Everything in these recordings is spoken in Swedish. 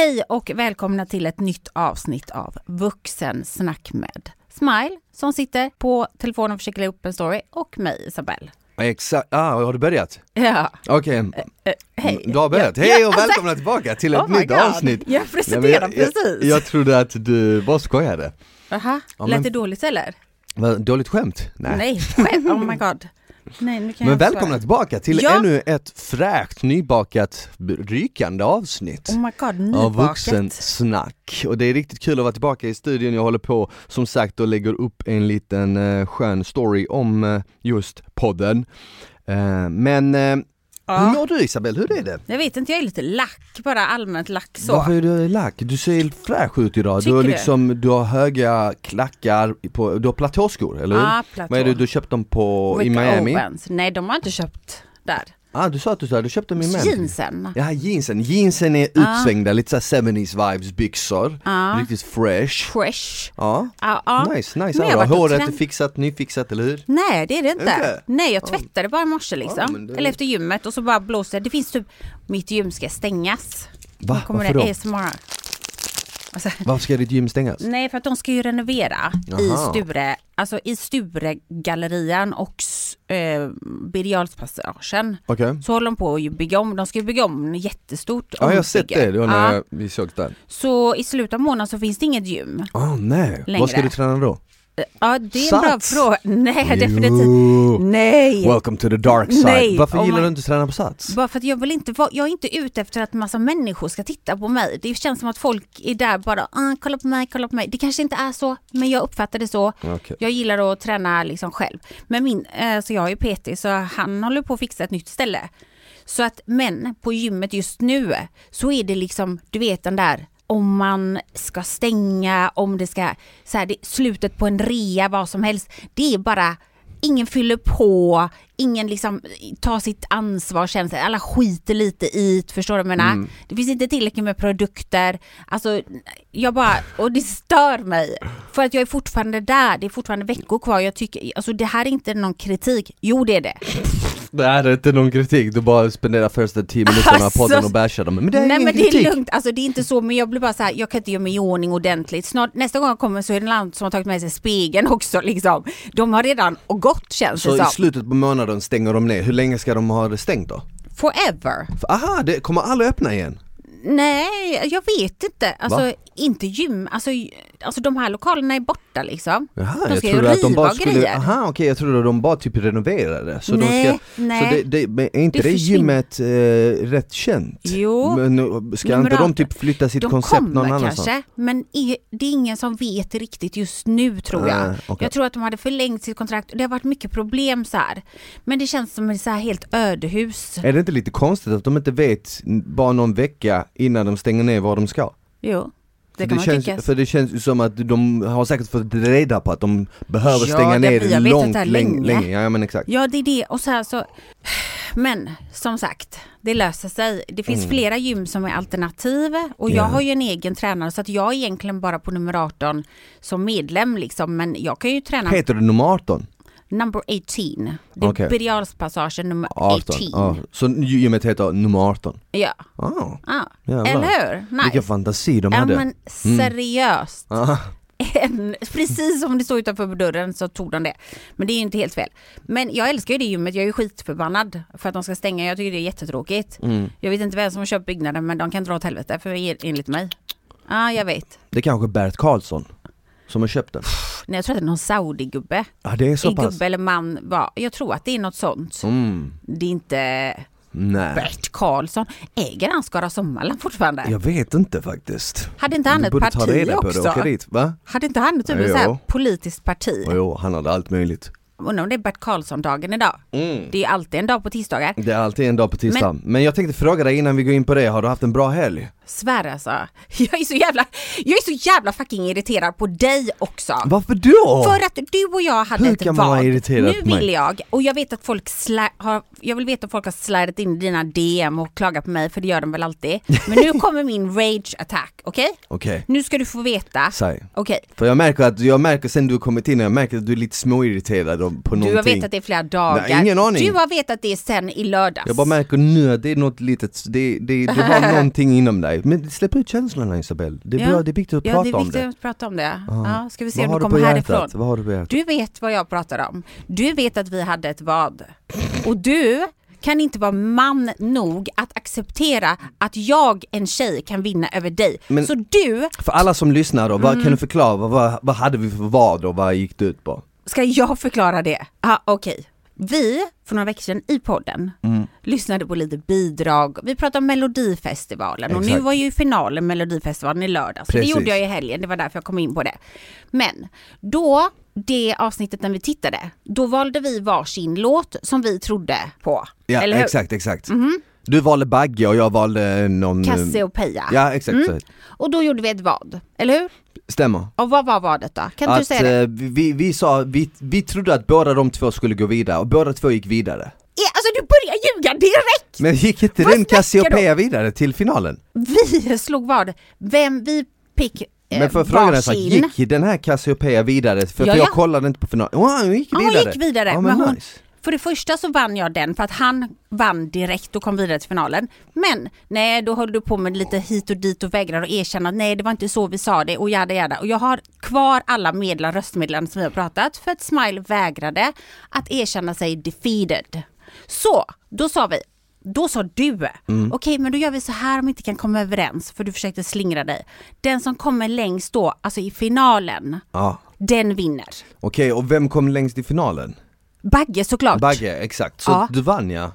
Hej och välkomna till ett nytt avsnitt av Vuxensnack med Smile som sitter på telefonen och försöker lägga upp en story och mig Isabelle. Exakt, ah, har du börjat? Ja, Okej, eh, hej. du har börjat. Ja, Hej ja, och alltså- välkomna tillbaka till ett Oh nytt God. avsnitt. Jag Ja, presenterar men jag, jag, precis. jag trodde att du bara skojade. Aha, Ja, lät men- det dåligt eller? Dåligt skämt? Nej. Nej, skämt. Oh my god. Nej, Men välkomna tillbaka till Ja. ännu ett fräscht nybakat rykande avsnitt. Oh my god, av nybaket. vuxensnack. Och det är riktigt kul att vara tillbaka i studion, jag håller på som sagt och lägger upp en liten eh, skön story om eh, just podden. Eh, men eh, hur Ja. mår du Isabel, hur är det? Jag vet inte, jag är lite lack, bara allmänt lack så. Varför är du lack? Du ser helt fräsch ut idag, Tycker du har du? liksom, du har höga klackar, på, du har platåskor eller hur? Ja, platå. Vad är det du köpt dem på i Rick Miami? Owens. Nej, de har inte köpt där. Ah, du sa att du, sa, du köpte i Miami? Jeansen. Ja, jeansen. Jeansen är utsvängda, lite såhär 70s vibes byxor. Ja. Riktigt fresh. Fresh. Ja, Ja, ja. nice, nice. Men jag håret är fixat, nyfixat, eller hur? Nej det är det inte. Inte? Nej jag tvättade bara i morse liksom. Det- Eller efter gymmet och så bara blåste det. Det finns typ, mitt gym ska stängas. Va? Varför det då? ASMR. Alltså, Varför ska ditt gym stängas? nej för att de ska ju renovera i Jaha. Sture, alltså i Sturegallerian och eh, Birger. Okej. Så håller de på att bygga om, de ska ju bygga om jättestort Ja, jag har sett det, det var när Ja. vi såg där. Så i slutet av månaden så finns det inget gym. Åh nej, Längre. vad ska du träna då? Ja det är en bra Sats? fråga. Nej definitivt. Nej. Welcome to the dark side. Nej, Varför oh gillar my- du inte att träna på Sats? Bara för att jag vill inte vara, jag är inte ute efter att massa människor ska titta på mig. Det känns som att folk är där bara, ah, kolla på mig, kolla på mig. Det kanske inte är så, men jag uppfattar det så. Okej. Jag gillar att träna liksom själv. Men min, eh, så jag är ju PT så han håller på att fixa ett nytt ställe. Så att, men på gymmet just nu så är det liksom, du vet den där om man ska stänga, om det ska, så här, det, slutet på en rea, vad som helst. Det är bara, ingen fyller på, ingen liksom tar sitt ansvar, känner sig, alla skiter lite i det, förstår du vad jag menar? Det finns inte tillräckligt med produkter, alltså jag bara, och det stör mig. För att jag är fortfarande där, det är fortfarande veckor kvar, jag tycker, alltså det här är inte någon kritik, jo det är det. Det här är inte någon kritik, du bara spenderar första tio minuterna av Alltså- podden och bashar dem. Men det är Nej ingen men det kritik. är lugnt, alltså det är inte så men jag blir bara så här, jag kan inte göra mig i ordning ordentligt. Snart, nästa gång jag kommer så är det någon som har tagit med sig spegeln också liksom. De har redan och gått känns Så det i som. slutet på månaden stänger de ner, hur länge ska de ha det stängt då? Forever. Aha, det kommer aldrig öppna igen? Nej, jag vet inte. Alltså Va? inte gym, alltså, alltså de här lokalerna är borta liksom. Jaha, de jag ska ju trodde att de bara skulle, grejer. aha okej jag trodde att de bara typ renoverade. Så de Nej, ska, nej. Så det, det, men är inte Det det, gymmet eh, rätt känt? Jo. Men ska inte Numerator. de typ flytta sitt De koncept kommer någon annanstans? kanske, men är, det är ingen som vet riktigt just nu tror jag. Ah, okej. Jag tror att de hade förlängt sitt kontrakt och det har varit mycket problem så här. Men det känns som ett så här helt ödehus. Är det inte lite konstigt att de inte vet bara någon vecka innan de stänger ner vad de ska? Jo, det det känns, tycka. för det känns ju som att de har säkert fått reda på att de behöver Ja, stänga det- ner vetat långt, det länge. länge. länge. Ja, men exakt. Ja det är det och så här så Men som sagt det löser sig. Det finns Mm. flera gym som är alternativ och jag Ja. har ju en egen tränare så att jag är egentligen bara på nummer 18 som medlem liksom men jag kan ju träna Heter det nummer 18? Number 18. Det är Okej. Birger nummer 18. 18? Ja. Så gymmet heter nummer 18? Ja. Ah, ja. jävlar. Eller hur? Nice. Vilken fantasi de Ja hade. men seriöst. Ah, En, precis som det står utanför dörren så tog de det. Men det är ju inte helt fel. Men jag älskar ju det gymmet, jag är ju skitförbannad för att de ska stänga. Jag tycker det är jättetråkigt. mm. Jag vet inte vem som har köpt byggnaden men de kan dra åt helvete för enligt mig. Ja, ah, jag vet. Det är kanske Bert Karlsson som har köpt den. Nej, jag tror att det är någon Saudi-gubbe. Ja det är så En pass? Gubbe eller man, var. jag tror att det är något sånt. Mm. Det är inte Nej. Bert Karlsson. Äger han Skara Sommarland fortfarande? Jag vet inte faktiskt. Hade inte han Du ett parti också? dit, va? Hade inte han typ ett politiskt parti? Jo, han hade allt möjligt. Undrar om det är Bert Karlsson-dagen idag? Mm. Det är alltid en dag på tisdagar. Det är alltid en dag på tisdag. Men... jag tänkte fråga dig innan vi går in på det, har du haft en bra helg? Svär alltså. Jag är så jävla, jag är så jävla fucking irriterad på dig också. Varför då? För att du och jag hade Hur ett kan vad. Nu på mig? vill jag, och jag vet att folk sla, har, jag vill veta om folk har slidat in i dina DM och klagat på mig, för det gör de väl alltid. Men nu kommer min rage attack, okej? Okej, Nu ska du få veta. Okej, För jag märker att, jag märker sen du kommit in, jag märker att du är lite småirriterad på du någonting. har vetat det i flera dagar. Nej, ingen aning. Du har vetat det sen i lördags. Jag bara märker nu att det är något litet, det, det, du har någonting inom dig Men släpp ut känslorna Isabelle. Det är, Ja. bra, det är viktigt att Ja, prata det är om viktigt det. att prata om det. Ja. Ja, ska vi se Vad om du kommer härifrån. Vad har du på hjärtat? Du vet vad jag pratar om. Du vet att vi hade ett vad. Och du kan inte vara man nog att acceptera att jag, en tjej, kan vinna över dig. Men- Så du, För alla som lyssnar då, vad, Mm. kan du förklara, vad, vad, hade vi för vad och vad gick det ut på? ska jag förklara det? Ja, okej. Vi, för några veckor sedan i podden, Mm. lyssnade på lite bidrag. Vi pratade om Melodifestivalen och nu Exakt. var ju finalen Melodifestivalen i lördags. Så det gjorde jag i helgen, det var därför jag kom in på det. Men då, det avsnittet när vi tittade, då valde vi varsin låt som vi trodde på. Ja, eller hur? Exakt, exakt. Du valde Bagge och jag valde någon... Cassiopeia. Ja, exakt. Mm. Och då gjorde vi ett vad, eller hur? Stämmer. Och vad var vadet då? Kan du att, säga det? eh, vi, vi sa, vi, vi trodde att båda de två skulle gå vidare och båda två gick vidare. Ja, alltså du börjar ljuga direkt! Men gick inte Vad den Cassiopeia vidare till finalen? Vi slog vad. Vem vi fick eh, Men för frågan är så gick den här Cassiopeia vidare? För, Ja, för jag ja. kollade inte på finalen. Oh, hon gick Ja, hon vidare. gick vidare, Ja, men men hon- nice. För det första så vann jag den för att han vann direkt och kom vidare till finalen. Men nej, då höll du på med lite hit och dit och vägrar att erkänna att nej, det var inte så vi sa det och jada jada. Och jag har kvar alla medlar, röstmeddelanden som vi har pratat för att Smile vägrade att erkänna sig defeated. Så, då sa vi, då sa du, Mm. okej men då gör vi så här om vi inte kan komma överens, för du försökte slingra dig. Den som kommer längst då, alltså i finalen, Ja. den vinner. Okej, och vem kom längst i finalen? Bagge såklart. Bagge, exakt. Så Ja. du vann ja.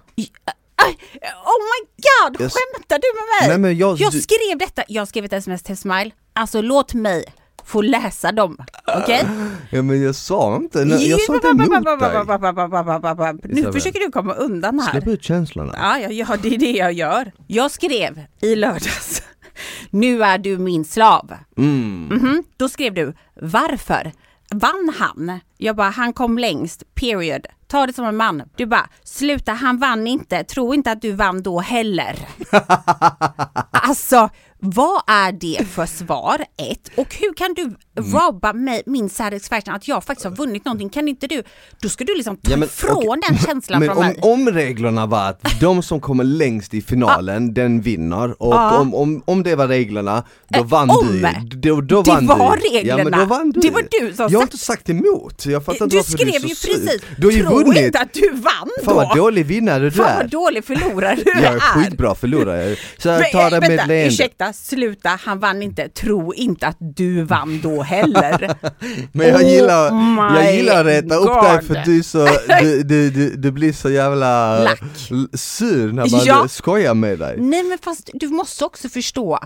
Aj, Oh my god, Jag s- skämtar du med mig? Nej, men jag- jag du- skrev detta, jag skrev ett sms till Smile. Alltså låt mig få läsa dem, okej? Ja men jag sa inte, nej, jag sa inte emot dig. Nu Isabel. försöker du komma undan här. Släpp ut känslorna. Ja, ja, ja, det är det jag gör. Jag skrev i lördags, nu är du min slav. Mm. Mhm. Då skrev du, varför? Vann han? Jag bara, han kom längst, period. Ta det som en man. Du bara, sluta, han vann inte. Tro inte att du vann då heller. alltså, vad är det för svar? Ett. Och hur kan du robba mig, min satisfaction att jag faktiskt har vunnit någonting? Kan inte du? Då ska du liksom ta Ja, men, ifrån okej. den känslan Men från om, mig. om reglerna var att de som kommer längst i finalen, den vinner och Ja. om, om, om det var reglerna, då Eh, vann om. du. Då, då Det vann var du. Ja, men då reglerna. vann du. Det var du som Jag har inte sagt emot, jag fattar inte Du varför du är skrev så ju precis, Du har ju tro vunnit. inte att du vann då. Fan vad dålig vinnare du Fan är. vad dålig förlorare du Jag är är. skitbra förlorare. Så jag tar det eh, med leende. ursäkta, sluta, han vann inte. Tro inte att du vann då heller. Men jag Oh gillar, jag my gillar att reta upp dig för du, så, du, du, du, du blir så jävla Lack. l- sur när man Ja. skojar med dig. Nej men fast du måste också förstå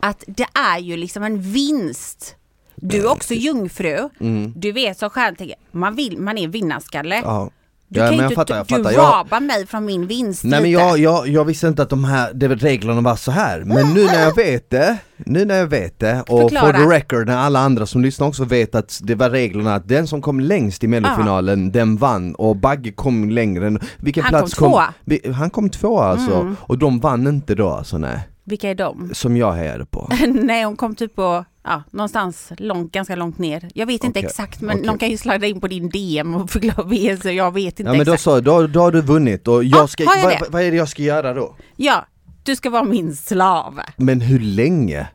att det är ju liksom en vinst. Du är också jungfru. Du vet som stjärntecken, man, vill, man är vinnarskalle. Mm. Ja. Du ja, kan men inte, fattar, jag du fattar. Jag, robbar mig från min vinst nej men jag, jag, jag visste inte att de här det, reglerna var så här. men nu när jag vet det, nu när jag vet det och Förklara. for the record när alla andra som lyssnar också vet att det var reglerna att den som kom längst i mellofinalen den vann och Bagge kom längre än, vilken Han plats kom tvåa. Mm. vi- Han kom tvåa alltså, och de vann inte då alltså nej, Vilka är de? som jag hejade på. Nej hon kom typ på, ja, någonstans långt, ganska långt ner. Jag vet inte exakt men okej. de kan ju slida in på din DM och förklara så jag vet inte Ja men då exakt. så, då, då har du vunnit och jag Ja, ska, jag vad, vad är det jag ska göra då? Ja, du ska vara min slav. Men hur länge? Uh,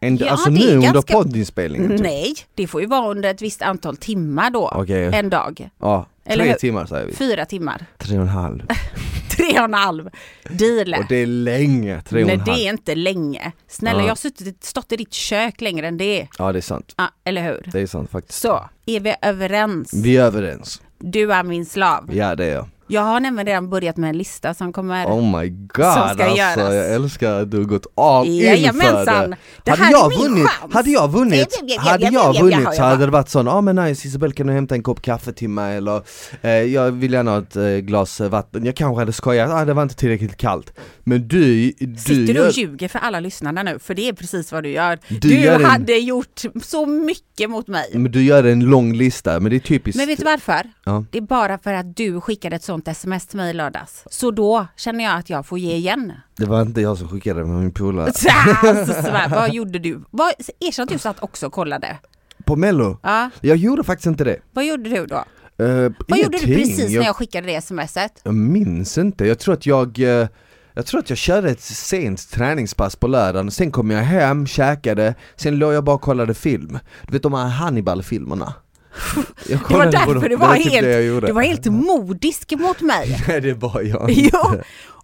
En, ja, alltså nu är under ganska... poddinspelningen? typ? Nej, det får ju vara under ett visst antal timmar då. Okej. En dag. Ja, Eller tre hur? timmar säger vi. Fyra timmar. Tre och en halv. Tre och en halv. Deal. Och det är länge, tre och Nej en halv. det är inte länge. Snälla Ja. jag har suttit, stått i ditt kök längre än det. Ja det är sant, Ja, eller hur? det är sant faktiskt. Så, är vi överens? Vi är överens. Du är min slav. Ja det är jag. Jag har nämligen redan börjat med en lista som kommer... Oh my god Som ska alltså, göras. jag älskar att du har gått all in för det. Det hade jag vunnit, hade jag vunnit, hade ja, jag ja, ja, vunnit så hade det varit sån, ja ah, men nice Isabel kan du hämta en kopp kaffe till mig eller eh, jag vill gärna ha ett eh, glas eh, vatten, jag kanske hade skojat, ah, det var inte tillräckligt kallt. Men du, du Sitter du och ljuger för alla lyssnarna nu? För det är precis vad du gör. Du Du, gör en- hade gjort så mycket mot mig. men du gör en lång lista, men det är typiskt. Men vet du varför? Ja. Det är bara för att du skickade ett sånt sms till mig i lördags. Så då känner jag att jag får ge igen. Det var inte jag som skickade det, men min polare. Alltså, vad gjorde du? Vad, erkänn att du satt också och kollade. På mello? Ja, Jag gjorde faktiskt inte det. vad gjorde du då? Uh, Vad gjorde du precis när jag skickade det smset? Jag minns inte, jag tror att jag, eh, Jag tror att jag körde ett sent träningspass på lördagen, sen kom jag hem, käkade, sen låg jag bara och kollade film. Du vet de här Hannibal-filmerna? Jag det var därför det, det var, typ helt, det, det var helt modisk mot mig. Nej det var jag inte. Jo.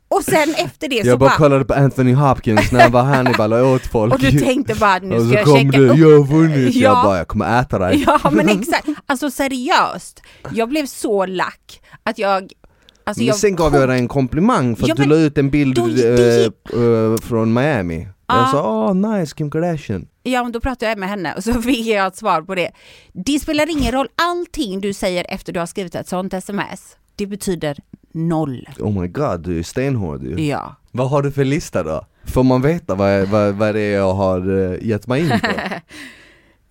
Och sen efter det jag så bara... Jag bara kollade på Anthony Hopkins när han var Hannibal och åt folk Och du tänkte bara nu ska jag checka du, jag har vunnit, ja. jag bara jag kommer äta dig Ja men exakt, alltså seriöst Jag blev så lack att jag Alltså men sen gav jag dig en komplimang för att ja, du la ut en bild då, äh, äh, från Miami. Ja. Jag sa åh oh, nice Kim Kardashian. Ja men då pratade jag med henne och så fick jag ett svar på det. Det spelar ingen roll, allting du säger efter du har skrivit ett sånt sms, det betyder noll. Oh my god, du är stenhård ju. Ja. Vad har du för lista då? Får man veta vad, vad, vad det är jag har uh, gett mig in på?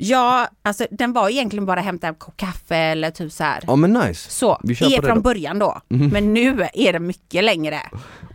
Ja, alltså den var egentligen bara hämta en kopp kaffe eller typ så här. Ja men nice. Så, Vi är från då. början då. Mm. Men nu är det mycket längre.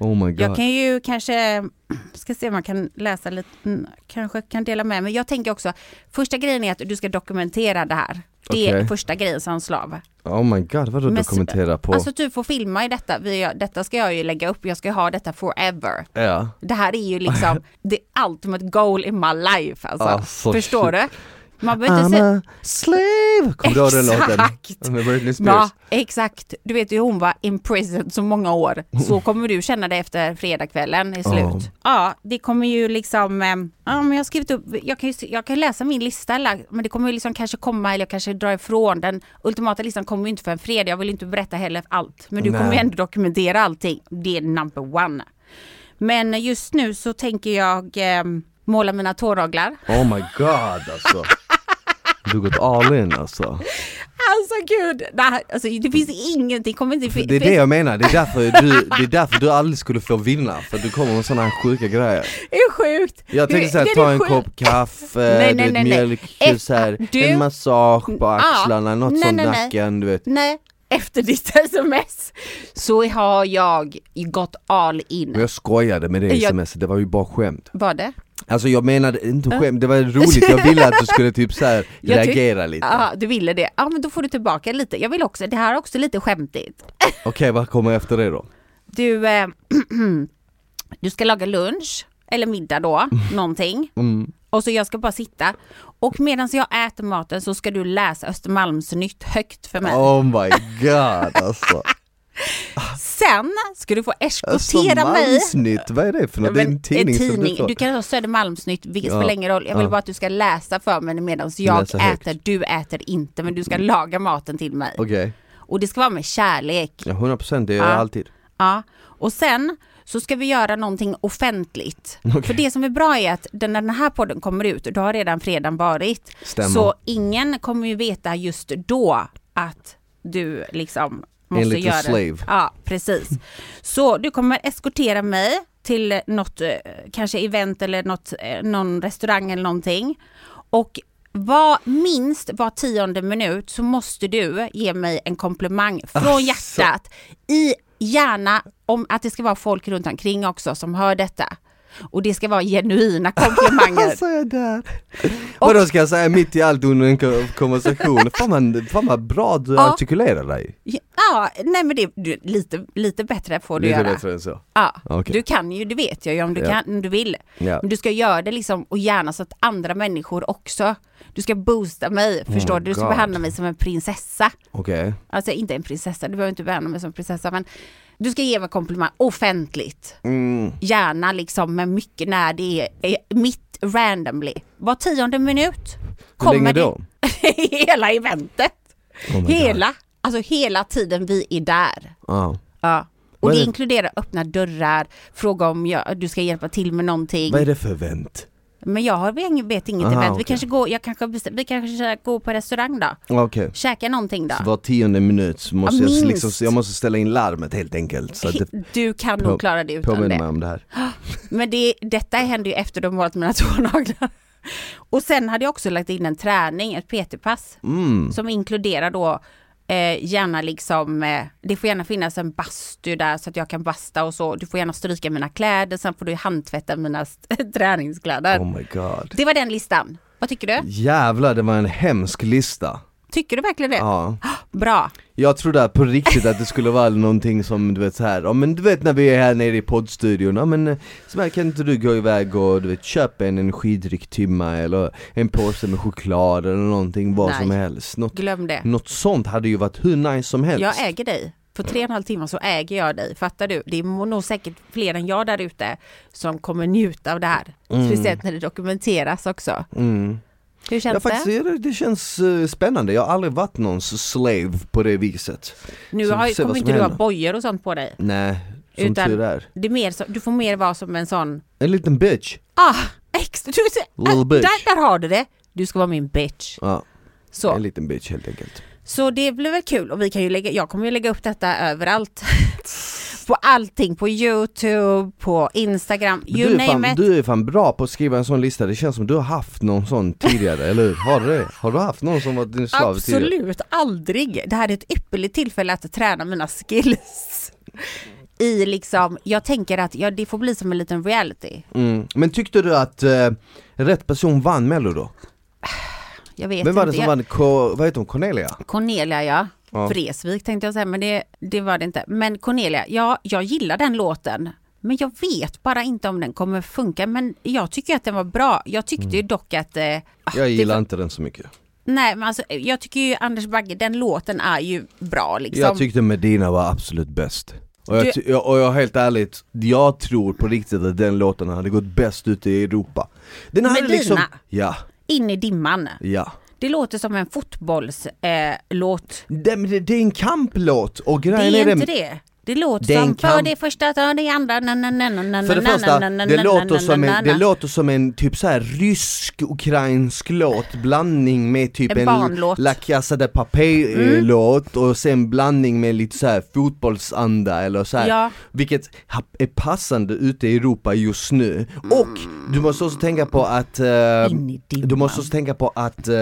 Oh my god. Jag kan ju kanske, ska se om man kan läsa lite, mm, kanske kan dela med mig. Jag tänker också, första grejen är att du ska dokumentera det här. Det okay. är första grejen som slav. Oh my god, vadå Men, dokumentera på? Alltså du får filma i detta, Vi, detta ska jag ju lägga upp, jag ska ha detta forever. Ja. Det här är ju liksom the ultimate goal in my life alltså. alltså Förstår shit. du? Man behöver inte I'm a slave! Kommer du ihåg den låten? Med Britney Spears. Ja, exakt. Du vet ju hon var in prison så många år. Så kommer du känna det efter fredagskvällen i slut. Oh. Ja, det kommer ju liksom, eh, ja men jag har skrivit upp, jag kan, ju, jag kan läsa min lista men det kommer ju liksom kanske komma, eller jag kanske drar ifrån den ultimata listan kommer ju inte för en fredag, jag vill inte berätta heller allt. Men du Nej. kommer ju ändå dokumentera allting. Det är number one. Men just nu så tänker jag eh, måla mina tårnaglar. Oh my god alltså. Du har gått all in alltså. Alltså gud, nej, alltså, det finns ingenting, kommer inte Det är det jag menar, det är därför du, det är därför du aldrig skulle få vinna, för du kommer med sådana här sjuka grejer Det är sjukt! Jag tänkte såhär, ta en kopp kaffe, nej, nej, nej, mjölk, så här, du... en massage på axlarna, ah, något sånt nacken, du vet Nej, efter ditt sms så har jag gått all in. Jag skojade med det sms, det var ju bara skämt. Var det? Alltså jag menade inte skämt, det var roligt, jag ville att du skulle typ så här reagera lite. Ja du ville det, ja men då får du tillbaka lite, jag vill också, det här är också lite skämtigt. Okej okay, vad kommer efter det då? Du, eh, du ska laga lunch, eller middag då, någonting. Mm. Och så jag ska bara sitta. Och medan jag äter maten så ska du läsa Östermalmsnytt högt för mig. Oh my god alltså Sen ska du få eskortera mig. Östermalmsnytt, vad är det för något? Det är en tidning, tidning. Du, du kan ha Södermalmsnytt, vilket ja. spelar ingen roll. Jag vill ja. bara att du ska läsa för mig medan jag läsa äter. Högt. Du äter inte, men du ska mm. laga maten till mig. Okej. Okay. Och det ska vara med kärlek. Ja, 100 procent, det gör ja. jag alltid. Ja, och sen så ska vi göra någonting offentligt. Okay. För det som är bra är att när den här podden kommer ut, då har redan fredagen varit. Stämmer. Så ingen kommer ju veta just då att du liksom måste Enligt göra. slave. Ja, precis. Så du kommer eskortera mig till något, eh, kanske event eller något, eh, någon restaurang eller någonting. Och var, minst var tionde minut så måste du ge mig en komplimang från Asså. hjärtat. I gärna om att det ska vara folk runt omkring också som hör detta. Och det ska vara genuina komplimanger. så är där. Och då ska jag säga mitt i allt under en konversation, fan, man, fan vad bra du ja. artikulerar dig. Ja, nej men det, du, lite, lite bättre får du lite göra. Bättre än så? Ja, okay. du kan ju, det vet jag ju om du, ja. kan, om du vill. Ja. Men du ska göra det liksom, och gärna så att andra människor också, du ska boosta mig, oh förstår du? Du ska behandla mig som en prinsessa. Okej. Okay. Alltså inte en prinsessa, du behöver inte behandla mig som en prinsessa men du ska ge mig komplimang offentligt. Mm. Gärna liksom med mycket när det är, är mitt randomly. Var tionde minut. Hur länge då? hela eventet. Oh hela, God. alltså hela tiden vi är där. Oh. Ja. Och det, det inkluderar öppna dörrar, fråga om jag, du ska hjälpa till med någonting. Vad är det för event? Men jag har, vet inget Aha, event. Vi okay. kanske går, jag kanske, vi kanske går på restaurang då. Okay. Käka någonting då. Så var tionde minut så måste ja, jag, liksom, jag måste ställa in larmet helt enkelt. Så det, du kan nog klara det utan det. mig om det här. Men det, detta hände ju efter de målat mina tånaglar. Och sen hade jag också lagt in en träning, ett PT-pass. Mm. Som inkluderar då eh, gärna liksom, eh, det får gärna finnas en bastu där så att jag kan basta och så. Du får gärna stryka mina kläder, sen får du handtvätta mina träningskläder. Oh my god. Det var den listan. Vad tycker du? Jävlar, det var en hemsk lista. Tycker du verkligen det? Ja. Bra. Jag trodde på riktigt att det skulle vara någonting som du vet så här, ja men du vet när vi är här nere i poddstudion, ja men här, kan inte du gå iväg och du vet köpa en energidryck timma eller en påse med choklad eller någonting, vad Nej. som helst. Något, Glöm det. något sånt hade ju varit hur nice som helst. Jag äger dig. På tre och en halv timme så äger jag dig, fattar du? Det är nog säkert fler än jag där ute som kommer njuta av det här. Mm. Speciellt när det dokumenteras också. Mm. Hur känns Ja, faktiskt, det? det? det känns eh, spännande, jag har aldrig varit någons slave på det viset. Nu har, kommer inte du ha händer. bojor och sånt på dig. Nej, som Utan- tur är. Det är mer så, du får mer vara som en sån, En liten bitch. ah, extra, du, Little ah, bitch. där, där har du det. Du ska vara min bitch. Ja, Så. en liten bitch helt enkelt. Så det blir väl kul och vi kan ju lägga, jag kommer ju lägga upp detta överallt. på allting, på Youtube, på Instagram, you du, är name fan, it. du är fan bra på att skriva en sån lista, det känns som du har haft någon sån tidigare, eller hur? Har du det? Har du haft någon som varit din slav tidigare? Absolut aldrig. Det här är ett ypperligt tillfälle att träna mina skills. I liksom, jag tänker att ja, det får bli som en liten reality. Mm. Men tyckte du att eh, rätt person vann mello då? Jag vet Vem var det inte. som jag, vann, Ko, vad heter hon, Cornelia? Cornelia ja. Ja. Tänkte jag säga, men det, det var det inte. Men Cornelia, ja, jag gillar den låten. Men jag vet bara inte om den kommer funka. Men jag tycker att den var bra. Jag tyckte ju dock att... Eh, ah, Mm. Jag gillar var- inte den så mycket. Nej, men alltså, jag tycker ju Anders Bagge, den låten är ju bra liksom. Jag tyckte Medina var absolut bäst. Och jag, Du- och jag helt ärligt, jag tror på riktigt att den låten hade gått bäst ute i Europa. Den hade Medina? liksom, ja, In i dimman. ja. Det låter som en fotbollslåt. Eh. Det, det, det är en kamplåt och det grejen är är inte det, det. Låter Det är en som för kamp- det första, för det andra, na, na, na, na, För det första, det låter, som en, det låter som en typ så här rysk-ukrainsk låt, blandning med typ En en. La Casa de Papel eh, Mm. och sen blandning med lite så här fotbollsanda eller så här. Ja, Vilket är passande ute i Europa just nu. Och du måste också tänka på att dimman. du måste också tänka på att eh,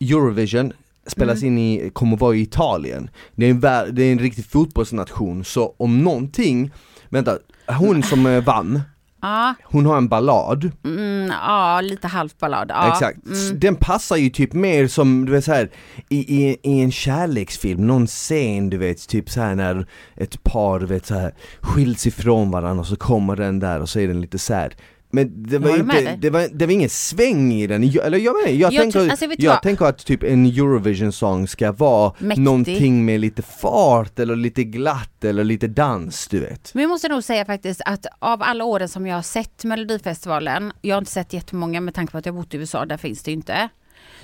Eurovision spelas Mm. in i, kommer vara i Italien. Det är, en, det är en riktig fotbollsnation, så om någonting, vänta, hon som vann, Ja, hon har en ballad, mm, ja, lite halvt ballad. Ja, exakt. Mm. Den passar ju typ mer som, du vet så här, i, i, i en kärleksfilm, någon scen du vet, typ så här när ett par du vet så här skiljs ifrån varandra och så kommer den där och så är den lite sad. Men det var, inte, det, var, det var ingen sväng i den, Jag- eller jag menar, jag, Jag tänker, alltså, jag vad? tänker att typ en Eurovision-sång ska vara Mäktig. någonting med lite fart eller lite glatt eller lite dans du vet. Men jag måste nog säga faktiskt att av alla åren som jag har sett Melodifestivalen, jag har inte sett jättemånga med tanke på att jag bott i USA, där finns det inte.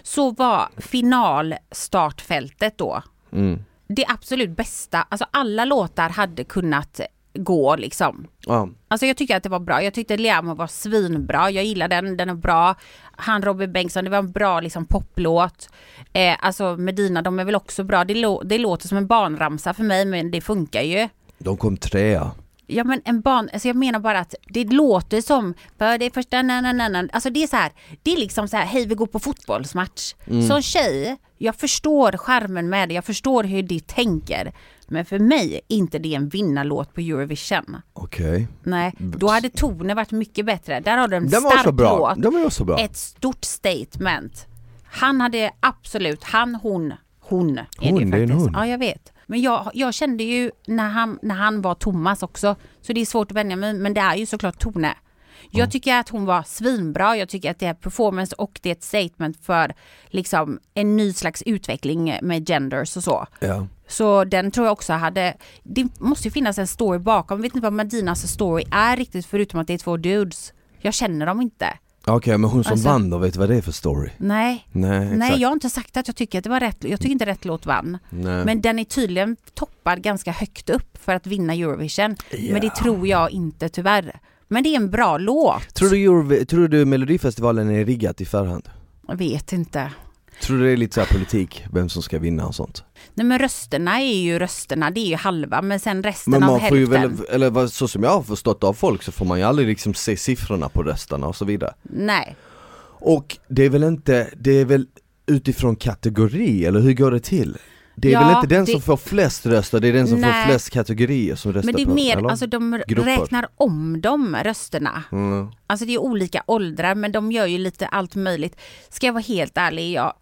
Så var finalstartfältet då Mm. det absolut bästa, alltså alla låtar hade kunnat gå liksom. Ja. Alltså jag tycker att det var bra, jag tyckte Liamo var svinbra, jag gillar den, den är bra. Han Robin Bengtsson, det var en bra liksom poplåt. Eh, alltså Medina, de är väl också bra, det, lå- det låter som en barnramsa för mig men det funkar ju. De kom trea. Ja men en barn, alltså jag menar bara att det låter som, för det första, na, na, na, na. alltså det är så här, det är liksom så här, hej vi går på fotbollsmatch. Som tjej, jag förstår skärmen med det, jag förstår hur det tänker. Men för mig är inte det en vinnarlåt på Eurovision. Okej. Nej, då hade tonen varit mycket bättre. Där har du en Den var stark så bra, låt, den var så bra. ett stort statement. Han hade absolut, han, hon, hon är Hon, det det är en hon. Ja, jag vet. Men jag, jag kände ju när han, när han var Thomas också, så det är svårt att vänja mig, men det är ju såklart Tone. Jag tycker att hon var svinbra, jag tycker att det är performance och det är ett statement för liksom en ny slags utveckling med genders och så. Ja. Så den tror jag också hade, det måste ju finnas en story bakom, jag vet inte vad Medinas story är riktigt förutom att det är två dudes. Jag känner dem inte. Okej, men hon som Alltså- vann då, vet du vad det är för story? Nej, Nej, nej jag har inte sagt att jag tycker att det var rätt, jag tycker inte rätt låt vann. Nej. Men den är tydligen toppad ganska högt upp för att vinna Eurovision. Ja. Men det tror jag inte tyvärr. Men det är en bra låt. Tror du, tror du Melodifestivalen är riggat i förhand? Jag vet inte. Tror du det är lite så här politik, vem som ska vinna och sånt? Nej men rösterna är ju rösterna, det är ju halva men sen resten Men av man får ju hälften. väl, eller så som jag har förstått av folk så får man ju aldrig liksom se siffrorna på rösterna och så vidare. Nej. Och det är väl inte, det är väl utifrån kategori, eller hur går det till? Det är Ja, väl inte den det- som får flest röster, det är den som Nej. får flest kategorier som röstar Men det är mer, alltså de Grupper. räknar om de rösterna. Mm. Alltså det är olika åldrar men de gör ju lite allt möjligt. Ska jag vara helt ärlig, jag,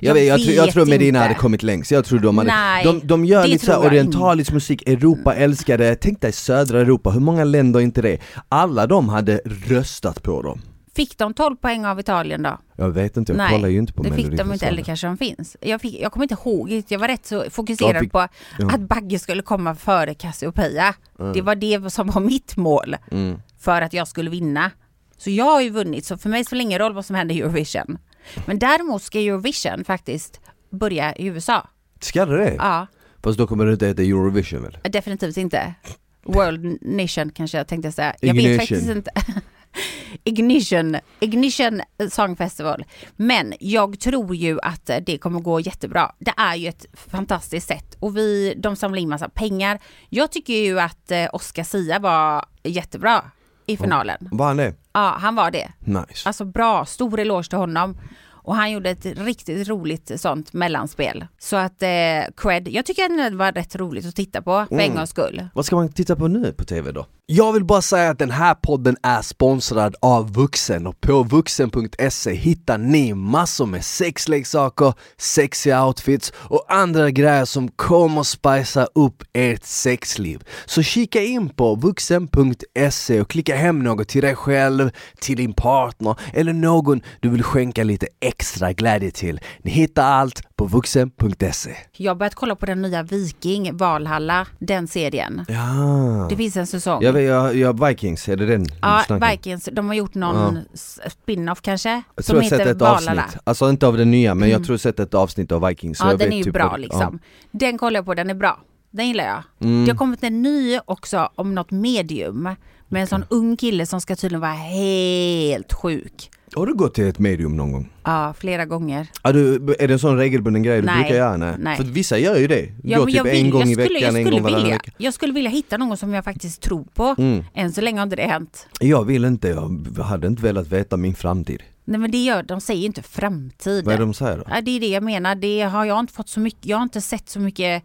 Jag, vet, jag, tror, jag tror Medina hade kommit längst, jag tror de hade Nej, De, de gör lite såhär jag orientalisk musik, Europa älskar det, tänk dig södra Europa, hur många länder är inte det? Alla de hade röstat på dem Fick de 12 poäng av Italien då? Jag vet inte, jag Nej, kollar ju inte på det fick de inte, eller kanske de finns. Jag, fick, jag kommer inte ihåg, jag var rätt så fokuserad fick- på ja. att Bagge skulle komma före Cassiopeia. Mm. Det var det som var mitt mål Mm. för att jag skulle vinna. Så jag har ju vunnit, så för mig spelar det ingen roll vad som händer i Eurovision. Men däremot ska Eurovision faktiskt börja i USA. Ska det? Ja, Fast då kommer det inte heta Eurovision väl? definitivt inte. World Nation kanske jag tänkte säga. Jag vet faktiskt inte. Ignition, Ignition Song Festival. Men jag tror ju att det kommer gå jättebra. Det är ju ett fantastiskt sätt och vi, de samlar in massa pengar. Jag tycker ju att eh, Oscar Sia var jättebra i finalen. Var han det? Ja, han var det. Nice. Alltså bra, stor eloge till honom. Och han gjorde ett riktigt roligt sånt mellanspel. Så att eh, cred, jag tycker att det var rätt roligt att titta på för en gångs skull. Vad ska man titta på nu på TV då? Jag vill bara säga att den här podden är sponsrad av Vuxen och på vuxen.se hittar ni massor med sexleksaker, sexiga outfits och andra grejer som kommer spicea upp ert sexliv. Så kika in på vuxen.se och klicka hem något till dig själv, till din partner eller någon du vill skänka lite extra glädje till. Ni hittar allt på vuxen.se. Jag har börjat kolla på den nya Viking, Valhalla, den serien. Ja, Det finns en säsong. jag, vet, jag, jag Vikings, är det den ja, snackar? Vikings, de har gjort någon s- spin-off kanske? Jag som tror jag sett ett Valhalla. avsnitt, alltså inte av den nya men jag tror jag sett ett avsnitt av Vikings Ja, den är ju typ bra liksom. Den kollar jag på, den är bra. Den gillar jag. Mm. Det har kommit en ny också om något medium. Med en sån ung kille som ska tydligen vara helt sjuk. Har du gått till ett medium någon gång? Ja, flera gånger. Ja, du, är det en sån regelbunden grej du Nej, brukar göra? Nej. nej. För vissa gör ju det, Ja, går typ jag vill- en gång i skulle- veckan, en gång varannan vilja, vecka Jag skulle vilja hitta någon som jag faktiskt tror på. Mm. Än så länge har inte det hänt. Jag vill inte, jag hade inte velat veta min framtid Nej men det gör, de säger inte framtid. Vad är det de säger då? Ja, det är det jag menar, det har jag inte fått så mycket, jag har inte sett så mycket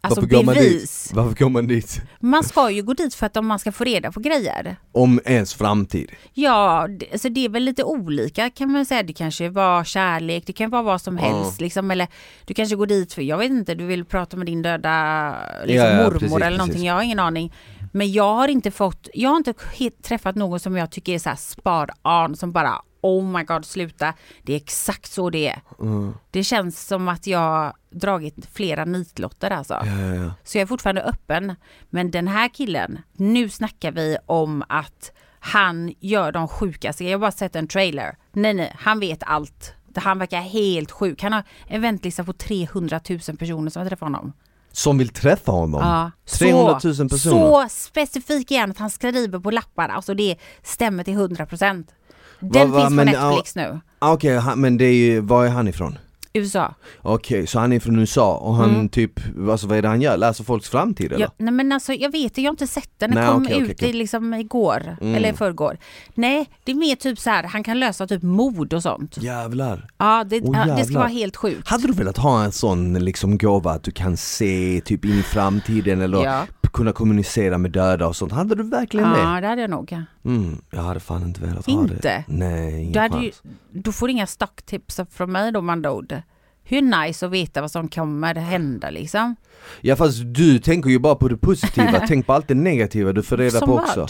alltså Varför går man dit? bevis. Varför går man dit? Man ska ju gå dit för att om man ska få reda på grejer. Om ens framtid? Ja, alltså det är väl lite olika kan man säga. Det kanske var kärlek, det kan vara vad som helst liksom. Eller du kanske går dit för, jag vet inte, du vill prata med din döda liksom, Ja, ja, mormor precis, eller precis. någonting. Jag har ingen aning. Men jag har inte fått, jag har inte träffat någon som jag tycker är så här spararn som bara Oh my god sluta, det är exakt så det är. Mm. Det känns som att jag dragit flera nitlotter alltså. Ja, ja, ja. Så jag är fortfarande öppen. Men den här killen, nu snackar vi om att han gör de sjukaste. Jag har bara sett en trailer. Nej, nej, han vet allt. Han verkar helt sjuk. Han har en väntlista på 300 000 personer som har träffat honom. Som vill träffa honom? Ja. 300 000 personer? Så specifik han att han skriver på lappar. Alltså det stämmer till 100 procent. Den va, finns men, på ja. Netflix nu. Ah, Okej, han- men det är ju, var är han ifrån? USA. Okej, så han är från USA och han Mm. typ, alltså vad är det han gör? Läser folks framtid eller? Ja, nej men alltså jag vet jag har inte sett den. Den Nej, kom okej, ut i liksom igår, Mm. eller förrgår. Nej, det är mer typ så här, han kan lösa typ mord och sånt. Jävlar. Ja, det, Åh, ja, det ska jävlar. vara helt sjukt. Hade du velat ha en sån liksom gåva att du kan se typ in i framtiden eller Ja, kunna kommunicera med döda och sånt? Hade du verkligen det? ja det hade jag nog. Mm, jag hade fan inte velat ha Inte? det. Nej, ingen Du, ju, du får inga stocktips från mig då andra ord. Hur nice att veta vad som kommer hända liksom. Ja fast du tänker ju bara på det positiva, tänk på allt det negativa du får reda Som på vad? också.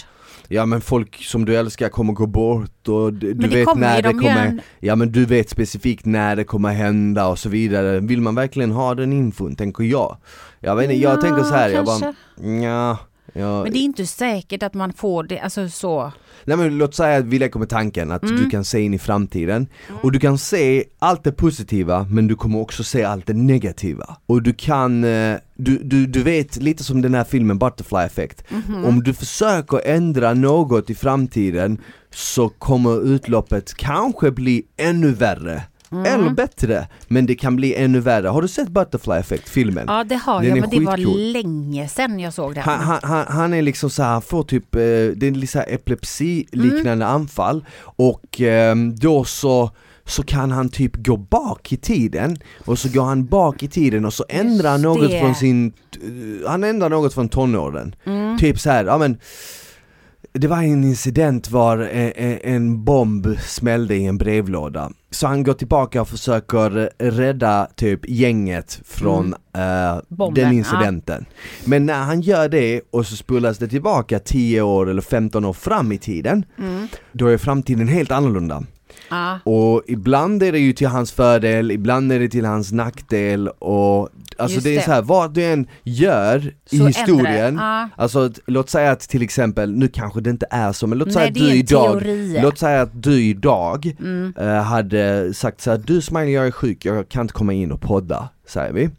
Ja men folk som du älskar kommer gå bort och du, vet när det kommer, en- ja men du vet specifikt när det kommer hända och så vidare. Vill man verkligen ha den infon, tänker jag. Jag vet inte, jag Ja, tänker så här, jag bara, kanske. ja, ja. Men det är inte säkert att man får det, alltså så. Nej men låt säga att vi leker med tanken att Mm. du kan se in i framtiden och du kan se allt det positiva men du kommer också se allt det negativa. Och du kan, eh, du, du, du vet lite som den här filmen Butterfly Effect, Mhm. om du försöker ändra något i framtiden så kommer utloppet kanske bli ännu värre. Mm. Eller bättre, men det kan bli ännu värre. Har du sett Butterfly Effect, filmen? Ja det har Den jag men det var länge sedan jag såg den. Han, han, han, han är liksom så här, han får typ, eh, det är lite så här epilepsi-liknande Mm. anfall och ehm, då så så kan han typ gå bak i tiden och så går han bak i tiden och så ändrar han något det. från sin, eh, han ändrar något från tonåren. Mm. Typ så här, ja men det var en incident var en, en, en bomb smällde i en brevlåda. Så han går tillbaka och försöker rädda typ gänget från eh, Bomben, den incidenten. Men när han gör det och så spolas det tillbaka 10 år eller 15 år fram i tiden, Mm. då är framtiden helt annorlunda. Ja. Och ibland är det ju till hans fördel, ibland är det till hans nackdel och alltså Just det är det. så här, vad du än gör i Så historien, ja. alltså att- låt säga att till exempel, nu kanske det inte är så men låt säga Nej, att det du idag, teori. låt säga att du idag Mm. eh, hade sagt så här, du Smiley jag är sjuk, jag kan inte komma in och podda, säger vi.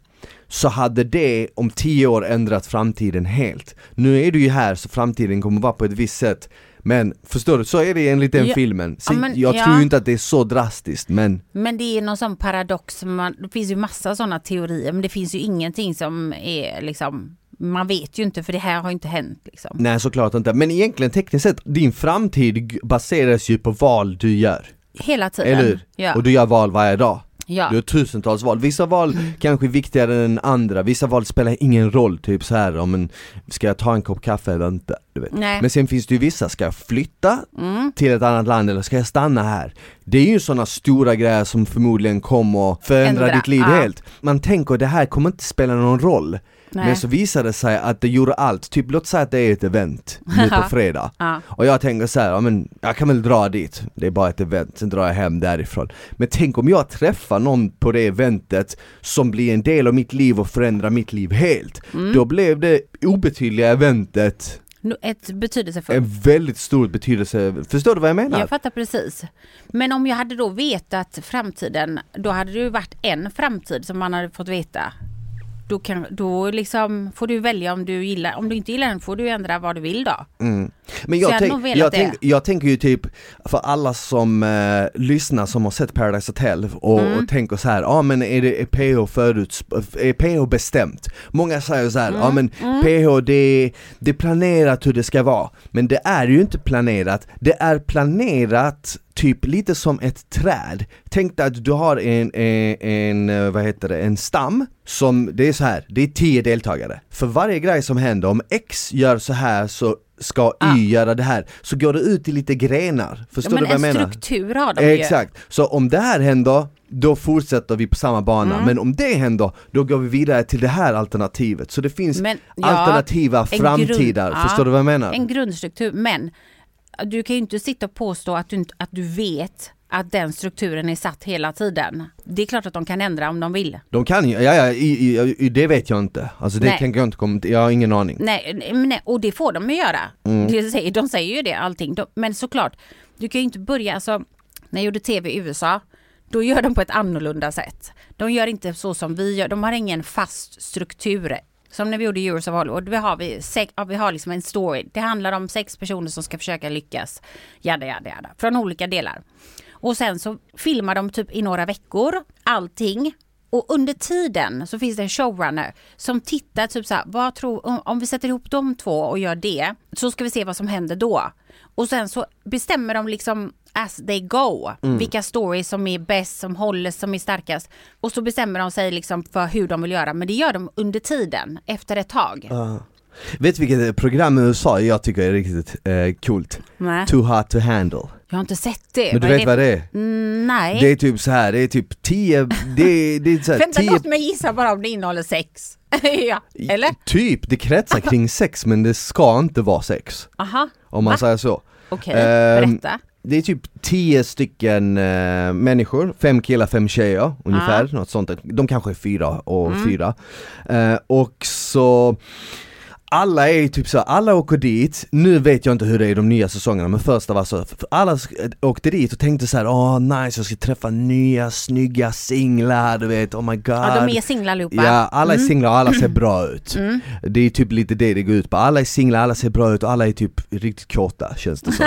Så hade det om tio år ändrat framtiden helt. Nu är du ju här så framtiden kommer vara på ett visst sätt. Men förstår du, så är det enligt den Ja, filmen. Så ja, men- jag ja. tror ju inte att det är så drastiskt men Men det är någon sån paradox, man, det finns ju massa sådana teorier men det finns ju ingenting som är liksom, man vet ju inte för det här har ju inte hänt liksom. Nej såklart inte, men egentligen tekniskt sett, din framtid baseras ju på val du gör. Hela tiden. Eller hur? Ja. Och du gör val varje dag. Ja. Du har tusentals val, vissa val kanske är viktigare än andra, vissa val spelar ingen roll, typ så här om en, ska jag ta en kopp kaffe eller inte? Du vet. Nej. Men sen finns det ju vissa, ska jag flytta Mm. till ett annat land eller ska jag stanna här? Det är ju sådana stora grejer som förmodligen kommer förändra Ändra, ditt liv ja. helt. Man tänker det här kommer inte spela någon roll. Nej. Men så visar det sig att det gjorde allt, typ låt säga att det är ett event nu på fredag Ja. Och jag tänker så här, ja men jag kan väl dra dit, det är bara ett event, sen drar jag hem därifrån Men tänk om jag träffar någon på det eventet som blir en del av mitt liv och förändrar mitt liv helt Mm. Då blev det obetydliga eventet Ett betydelsefullt. en väldigt stor betydelse, förstår du vad jag menar? Jag fattar precis. Men om jag hade då vetat framtiden, då hade det ju varit en framtid som man hade fått veta. Då, kan, då liksom får du välja om du gillar, om du inte gillar den får du ändra vad du vill då. Mm. Men jag tänk, jag, tänk, jag tänker ju typ, för alla som eh, lyssnar som har sett Paradise Hotel och, Mm. och tänker så här, ja ah, men är, det, är PH förut, är PH bestämt? Många säger så här, ja Mm. men PH det, det är planerat hur det ska vara, men det är ju inte planerat, det är planerat typ lite som ett träd. Tänk dig att du har en, en, en, eh, vad heter det, en stam som, det är så här, det är tio deltagare. För varje grej som händer, om X gör så här så ska Ah. göra det här, så går det ut i lite grenar. Förstår men du vad jag en menar? struktur har de ju. Exakt, så om det här händer, då fortsätter vi på samma bana, Mm. men om det händer, då går vi vidare till det här alternativet. Så det finns Men, ja, alternativa en framtidar, grund- förstår ja, du vad jag menar? En grundstruktur, men du kan ju inte sitta och påstå att du, att du vet att den strukturen är satt hela tiden. Det är klart att de kan ändra om de vill. De kan ju, ja, ja i, i, i, det vet jag inte. Alltså det Nej. kan jag inte komma jag har ingen aning. Nej, nej, och det får de ju göra. Mm. Det säger, de säger ju det allting. De, men såklart, du kan ju inte börja, alltså när jag gjorde tv i USA, då gör de på ett annorlunda sätt. De gör inte så som vi gör, de har ingen fast struktur. Som när vi gjorde Heroes of Hollywood, vi har, vi, sex, ja, vi har liksom en story. Det handlar om sex personer som ska försöka lyckas. Jada, jada, jada. Från olika delar. Och sen så filmar de typ i några veckor, allting. Och under tiden så finns det en showrunner som tittar typ så här, vad tror, om, om vi sätter ihop de två och gör det, så ska vi se vad som händer då. Och sen så bestämmer de liksom as they go, vilka stories som är bäst, som håller, som är starkast. Och så bestämmer de sig liksom för hur de vill göra, men det gör de under tiden, efter ett tag. Vet du vilket program i USA jag tycker är riktigt eh, coolt? Nej, Too hot to handle. Jag har inte sett det. Men du är vet vad det är? Mm, nej. Det är typ så här, det är typ 10, det, det är så här, Vänta, 10 låt mig gissa bara om det innehåller sex. ja, eller? Typ, det kretsar kring sex men det ska inte vara sex. Aha, Om man Va? säger så. okej, Ehm, berätta. Det är typ 10 stycken eh, människor, fem killar, fem tjejer ungefär, något sånt. De kanske är fyra och Mm. fyra. Eh, och så alla är typ så, alla åker dit, nu vet jag inte hur det är i de nya säsongerna men första var så, alla sk- åkte dit och tänkte så här: åh nice jag ska träffa nya snygga singlar, du vet, oh my god Ja, de är singlar allihopa. Ja, alla är Mm. singlar och alla ser bra ut. Mm. Det är typ lite det det går ut på, alla är singlar, alla ser bra ut och alla är typ riktigt kåta känns det som.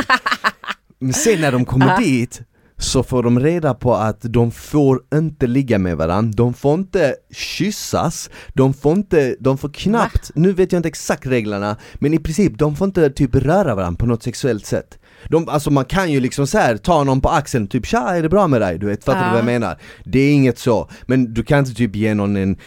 Men sen när de kommer dit så får de reda på att de får inte ligga med varandra, de får inte kyssas, de får inte, de får knappt, nu vet jag inte exakt reglerna, men i princip de får inte typ röra varandra på något sexuellt sätt. De, alltså man kan ju liksom så här ta någon på axeln, typ tja är det bra med dig? Du vet, fattar Ja. du vad jag menar? Det är inget så, men du kan inte typ ge någon en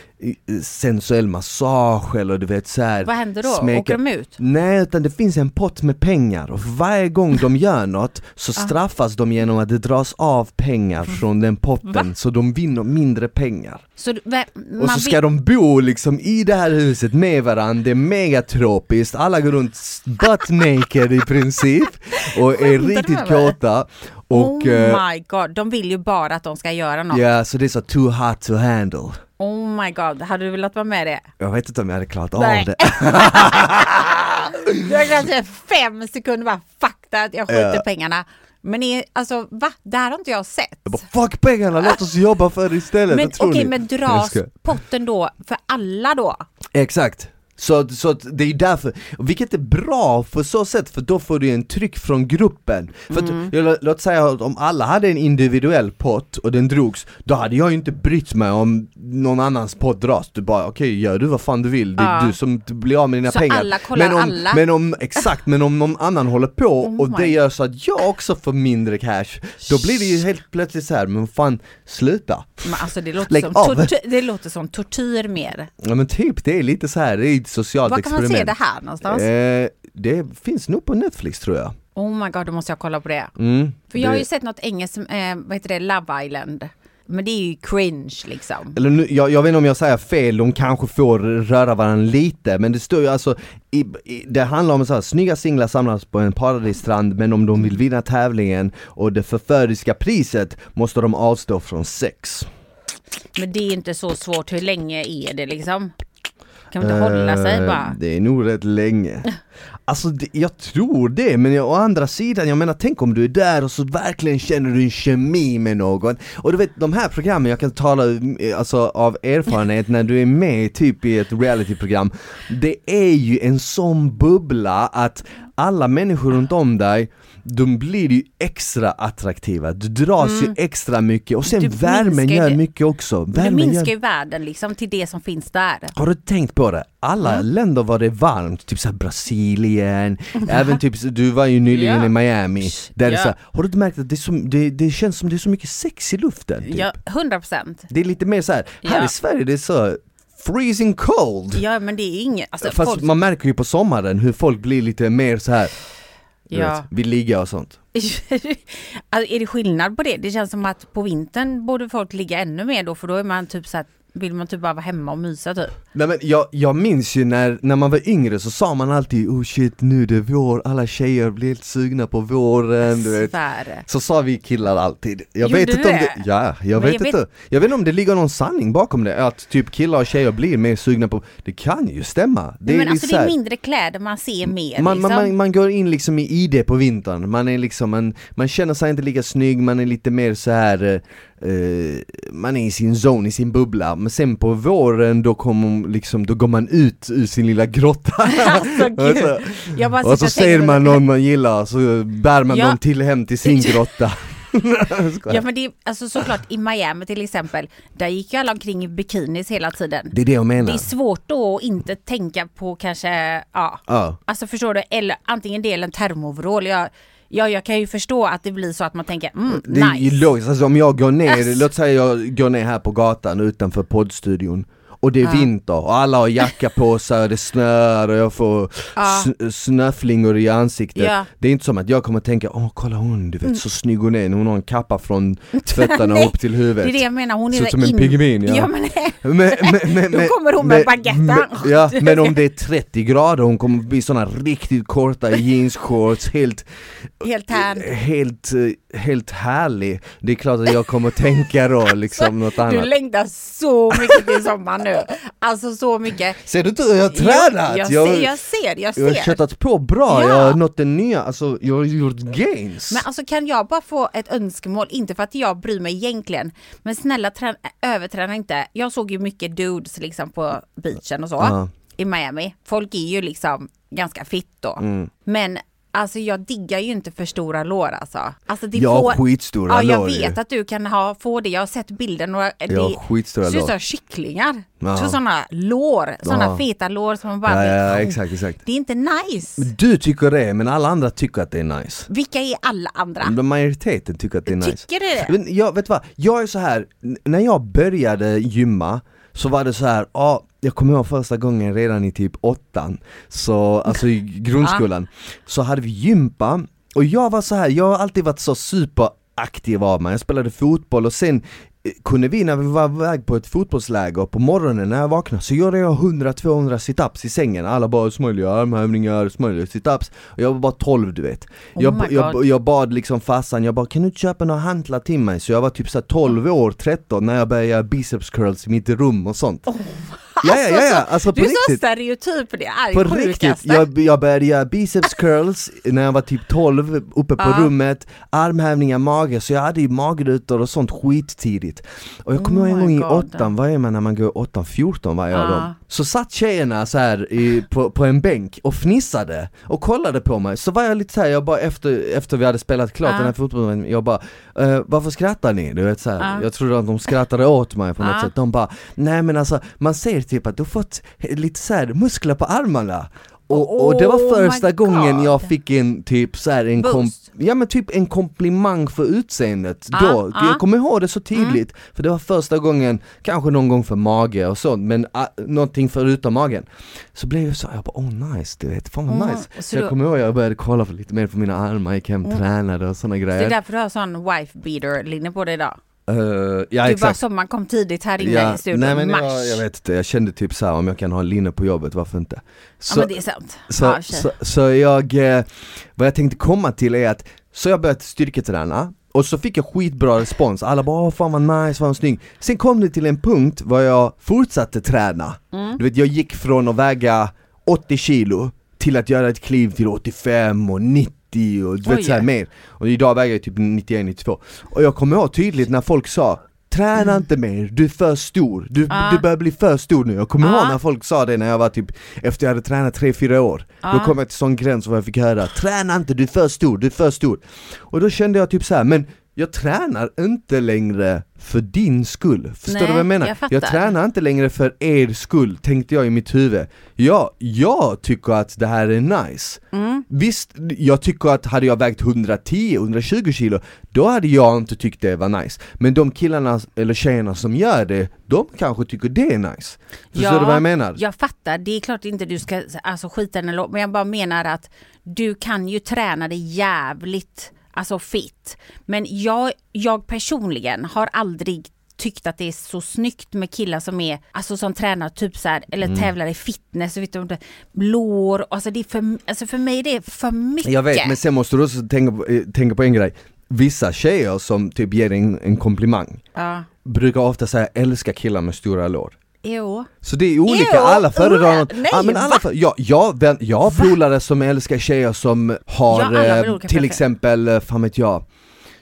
sensuell massage eller du vet så här, Vad händer då? smeka- Åker de ut? Nej, utan det finns en pott med pengar och varje gång de gör något så Ah. straffas de genom att det dras av pengar från den potten Va? så de vinner mindre pengar. Så vä- Och så ska de bo liksom i det här huset med varandra, det är megatropiskt, alla går runt butt naked i princip och är riktigt kåta. Och oh eh, my god, de vill ju bara att de ska göra något. ja, så det är så too hot to handle. Oh my god, hade du velat vara med i det? Jag vet inte om jag hade klarat Nej. av det. Du har kanske fem sekunder bara fuck that, jag skjuter Ja. pengarna. Men är, alltså va? Det här har inte jag sett. Jag bara, Fuck pengarna, låt oss jobba för det istället. Men okej, ni? men dras potten då för alla då? Exakt. Så, så det är därför, vilket är bra för så sätt för då får du en tryck från gruppen. För Mm. att, jag, låt säga att om alla hade en individuell pott och den drogs, då hade jag ju inte brytt mig om någon annans pott dras. Du bara okej, gör du vad fan du vill, det är Ja. du som blir av med dina Så pengar. alla kollar men om, alla? Men om, exakt, men om någon annan håller på Oh och det gör så att jag också får mindre cash, då blir det ju helt plötsligt så här, men fan sluta. Men alltså det låter, Lägg som tortyr, det låter som tortyr mer. Ja men typ, det är lite så här, det är ett socialt Var kan man experiment. se det här någonstans? Eh, det finns nog på Netflix tror jag. Oh my god, då måste jag kolla på det. Mm, För jag har det- ju sett något engelskt, eh, vad heter det, Love Island. Men det är ju cringe liksom. Eller nu, jag, jag vet inte om jag säger fel, de kanske får röra varandra lite, men det står ju alltså, i, i, det handlar om så här, snygga singlar samlas på en paradisstrand, men om de vill vinna tävlingen och det förföriska priset måste de avstå från sex. Men det är inte så svårt, hur länge är det liksom? Kan man inte hålla sig Eh, bara? Det är nog rätt länge. Alltså det, jag tror det, men jag, å andra sidan, jag menar tänk om du är där och så verkligen känner du en kemi med någon. Och du vet de här programmen, jag kan tala eh, alltså, av erfarenhet när du är med typ i ett realityprogram. Det är ju en sån bubbla att alla människor runt om dig de blir ju extra attraktiva, du dras ju extra mycket och sen Mm. Du värmen minskar ju gör det. mycket också. Det Värmen minskar gör... ju världen liksom till det som finns där. Har du tänkt på det? Alla länder var det varmt, typ såhär Brasilien, även typ, du var ju nyligen Ja. i Miami, där Ja. så har du inte märkt att det, så, det, det känns som det är så mycket sex i luften? Typ? Ja, 100 procent. Det är lite mer så här. här Ja. i Sverige det är så freezing cold! Ja men det är inget, alltså Fast folk, man märker ju på sommaren hur folk blir lite mer så här. Ja. vet, vill ligga och sånt. alltså, är det skillnad på det? Det känns som att på vintern borde folk ligga ännu mer då för då är man typ så här, vill man typ bara vara hemma och mysa typ. Nej men jag, jag minns ju när, när man var yngre så sa man alltid oh shit nu är det vår, alla tjejer blir helt sugna på våren, du vet. Så sa vi killar alltid. Jag Gjorde vet inte om det? ja, jag Men vet jag vet- inte. Jag vet inte om det ligger någon sanning bakom det, att typ killar och tjejer blir mer sugna på, det kan ju stämma. Det men är alltså det är mindre kläder man ser mer man, liksom. man, man, man går in liksom i ID på vintern, man är liksom, man, man känner sig inte lika snygg, man är lite mer så här. Eh, man är i sin zone, i sin bubbla, men sen på våren då kommer liksom, då går man ut ur sin lilla grotta. Alltså, och så, Jag bara och så och ser man någon man gillar, så bär man Ja. dem till hem till sin grotta. Ja men det är alltså såklart i Miami till exempel, där gick ju alla omkring i bikinis hela tiden. Det är det jag menar. Det är svårt då att inte tänka på kanske, ja, Ja, alltså förstår du, eller antingen det eller en termoverall. Jag, ja, jag kan ju förstå att det blir så att man tänker, mm, det är ju nice. logiskt, alltså om jag går ner, låt säga jag går ner här på gatan utanför poddstudion och det är Ja. vinter och alla har jacka på sig och det snöar och jag får Ja. sn- snöflingor i ansiktet Ja. Det är inte som att jag kommer tänka, åh kolla hon, du vet så snygg hon är, hon har en kappa från fötterna Nej, upp till Det huvudet är det jag menar, hon är ut som en in- pingvin, ja. ja men, men, men, men, Då kommer hon med baguetten. men- Ja, men om det är 30 grader, hon kommer bli såna riktigt korta jeansshorts, helt helt här. helt, helt härlig. Det är klart att jag kommer tänka då liksom något Du annat. längtar så mycket till sommaren nu. Alltså så mycket. Ser du inte hur jag har tränat? Jag, jag, ser, jag ser, jag jag har ser. köttat på bra, Ja. jag har nått den nya, alltså jag har gjort gains. Men alltså kan jag bara få ett önskemål, inte för att jag bryr mig egentligen, men snälla trä- överträna inte. Jag såg ju mycket dudes liksom på beachen och så Ja. i Miami. Folk är ju liksom ganska fitt då. Mm. Men alltså jag diggar ju inte för stora lår alltså. alltså det Jag har får- skitstora Ja, jag lår ju. vet att du kan ha, få det. Jag har sett bilden och det Jag har skitstora ser ut som kycklingar. Ja. Så sådana lår, sådana Ja. feta lår som man bara Ja, ja, exakt, exakt. Det är inte nice. Men Du tycker det, men alla andra tycker att det är nice. Vilka är alla andra? Men Majoriteten tycker att det är nice. Tycker du det? Men jag, vet du vad, jag är så här. när jag började gymma så var det så här, ja, jag kommer ihåg första gången redan i typ åttan, så, alltså i grundskolan, så hade vi gympa, och jag var så här, jag har alltid varit så superaktiv av mig, jag spelade fotboll och sen kunde vi när vi var iväg på ett fotbollsläger på morgonen när jag vaknade så gjorde jag 100-200 situps i sängen, alla bara smörjliga armhävningar, smörjliga situps. Och jag var bara 12 du vet. Oh jag, jag, jag bad liksom farsan, jag bara kan du inte köpa några hantlar till mig? Så jag var typ så här 12 år, 13 när jag började göra biceps curls i mitt rum och sånt. Ja ja ja, ja alltså på du är så riktigt. stereotyp, det är på riktigt, jag, jag började göra biceps curls när jag var typ 12 uppe på rummet, armhävningar, mage, så jag hade ju magrutor och sånt skittidigt. Och jag kommer Oh ihåg en gång i åttan, vad är man när man går åttan, 14 var jag Ja. då Så satt tjejerna så här i, på, på en bänk och fnissade och kollade på mig, så var jag lite så här, jag bara efter, efter vi hade spelat klart Ja. den här fotbollen, jag bara eh, Varför skrattar ni? Du vet så här, Ja. jag trodde att de skrattade åt mig på något Ja. sätt, de bara Nej men alltså, man ser typ att du har fått lite så här muskler på armarna och, och det var Oh första gången God. jag fick en typ så här en kom. Ja men typ en komplimang för utseendet Ja, då, ja. jag kommer ihåg det så tydligt För det var första gången, kanske någon gång för mage och sånt men uh, någonting förutom magen Så blev jag så, jag bara oh nice du vet, fan vad Mm, nice så Så jag kommer ihåg jag började kolla för lite mer på mina armar, gick hem, Mm. tränade och såna Det är grejer därför du har sån wife beater linne på dig idag. Eh, Ja bara exakt som man kom tidigt här inne i studion, nej men mars. jag, jag vet inte, jag kände typ så här, om jag kan ha linne på jobbet, varför inte? Så, ja men det är sant. så, ja, så, så jag, eh, vad jag tänkte komma till är att, så jag började styrketräna och så fick jag skitbra respons, alla bara fan vad nice, fan vad snygg Sen kom det till en punkt var jag fortsatte träna Mm. Du vet jag gick från att väga 80 kilo till att göra ett kliv till 85 och 90 och du vet såhär mer. Och idag väger jag typ 91-92 Och jag kommer ihåg tydligt när folk sa Träna inte mer, du är för stor, du, Ja. du börjar bli för stor nu. Jag kommer Ja. ihåg när folk sa det när jag var typ, efter jag hade tränat 3-4 år. Då Ja. kom jag till sån gräns var jag fick höra Träna inte, du är för stor, du är för stor. Och då kände jag typ så här, men jag tränar inte längre för din skull, förstår Nej, du vad jag menar? jag jag tränar inte längre för er skull, tänkte jag i mitt huvud. Ja, jag tycker att det här är nice. Mm. Visst, jag tycker att hade jag vägt 110-120 kilo, då hade jag inte tyckt det var nice. Men de killarna, eller tjejerna som gör det, de kanske tycker det är nice. Förstår Ja, du vad jag menar? Jag fattar, det är klart inte du ska alltså, skita den eller men jag bara menar att du kan ju träna dig jävligt alltså fit. Men jag, jag personligen har aldrig tyckt att det är så snyggt med killar som är, alltså som tränar typ så här, eller Mm. tävlar i fitness, vet du, lår, alltså det är för, alltså för mig det är för mycket. Jag vet, men sen måste du också tänka på, eh, tänka på en grej Vissa tjejer som typ ger en, en komplimang Ja, brukar ofta säga älskar killar med stora lår jo. Så det är olika, Ew, alla föredrar något, nej, ja, men alla för, ja, jag, vän, jag har polare som älskar tjejer som har Ja, eh, till exempel, eh, fan vet jag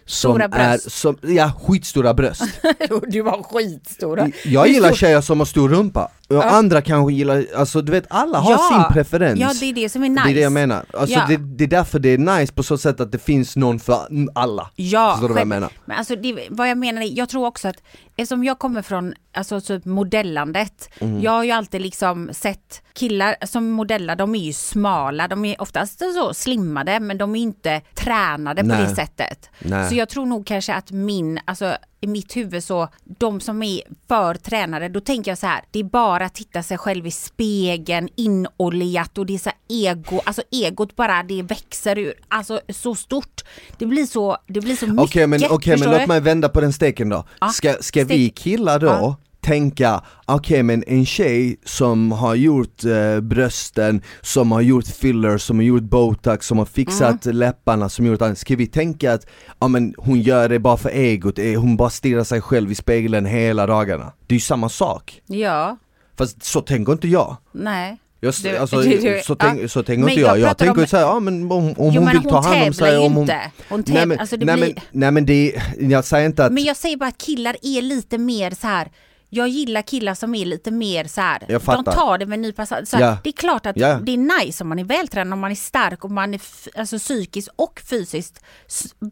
som Stora är, bröst. som, ja skitstora bröst. Du var skitstora. Jag gillar tjejer som har stor rumpa, och andra kanske gillar, alltså du vet alla har Ja, sin preferens Ja det är det som är nice. Det är det jag menar, alltså Ja. det, det är därför det är nice på så sätt att det finns någon för alla Ja, du vad jag menar? Men alltså det, vad jag menar är, jag tror också att eftersom jag kommer från alltså typ modellandet, Mm. jag har ju alltid liksom sett killar som modellar, de är ju smala, de är oftast så slimmade men de är inte tränade på Nej. det sättet. Nej. Så jag tror nog kanske att min, alltså i mitt huvud så, de som är för tränade, då tänker jag så här, det är bara att titta sig själv i spegeln, inoljat och det är så ego, alltså egot bara det växer ur, alltså så stort. Det blir så, det blir så mycket. Okej men, okej men låt mig vända på den steken då. Ja, Ska, ska stek. vi killar då Ja. Tänka, okej men en tjej som har gjort eh, brösten, som har gjort filler, som har gjort botox, som har fixat Mm. läpparna, som gjort annat. Ska vi tänka att, ja men hon gör det bara för egot, eh, hon bara stirrar sig själv i spegeln hela dagarna. Det är ju samma sak. Ja, Fast så tänker inte jag. nej. Jag, Du- alltså, du- du- så, ja. tänk, så tänker inte jag jag, jag tänker om- såhär, ja men om, om Jo, hon men vill ta hon hand om sig, om hon... inte. Hon nej, men, alltså det nej, blir- men, nej men det, jag säger inte att Men jag säger bara att killar är lite mer så här. Jag gillar killar som är lite mer så här. De tar det med en nypa salt. Ja. Det är klart att Ja. det är nice om man är vältränad, om man är stark, om man är alltså, psykiskt och fysiskt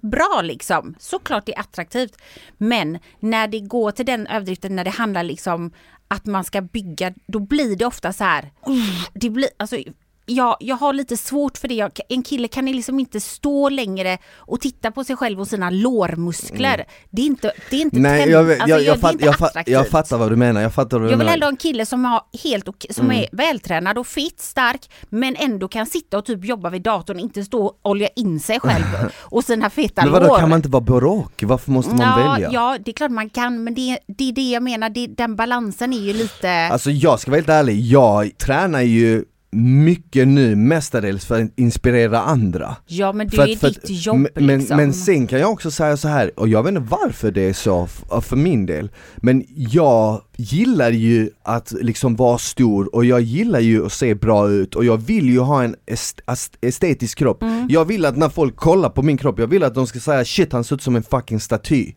bra liksom. Såklart det är attraktivt. Men när det går till den överdriften när det handlar liksom att man ska bygga, då blir det ofta så här. Det blir, alltså, jag, jag har lite svårt för det. Jag, en kille kan liksom inte stå längre och titta på sig själv och sina lårmuskler. Det är inte, det är inte Mm. Nej tänd- jag, vet- alltså, jag, jag, det är fatt, inte jag, fatt, jag attraktivt. fattar vad du menar, jag fattar vad du Jag vill ändå ha en kille som, har helt som Mm. är vältränad och fit, stark men ändå kan sitta och typ jobba vid datorn, inte stå och olja in sig själv och sina feta Men vadå, lår. kan man inte vara och? Varför måste man ja, välja? ja, det är klart man kan men det, det är det jag menar, det, den balansen är ju lite... Alltså jag ska vara helt ärlig, jag tränar ju mycket nu mestadels för att inspirera andra. ja men det För är att- ditt att- jobb men, liksom. men sen kan jag också säga så här, och jag vet inte varför det är så för min del, men jag gillar ju att liksom vara stor och jag gillar ju att se bra ut och jag vill ju ha en est- estetisk kropp. Mm. Jag vill att när folk kollar på min kropp, jag vill att de ska säga shit han ser ut som en fucking staty.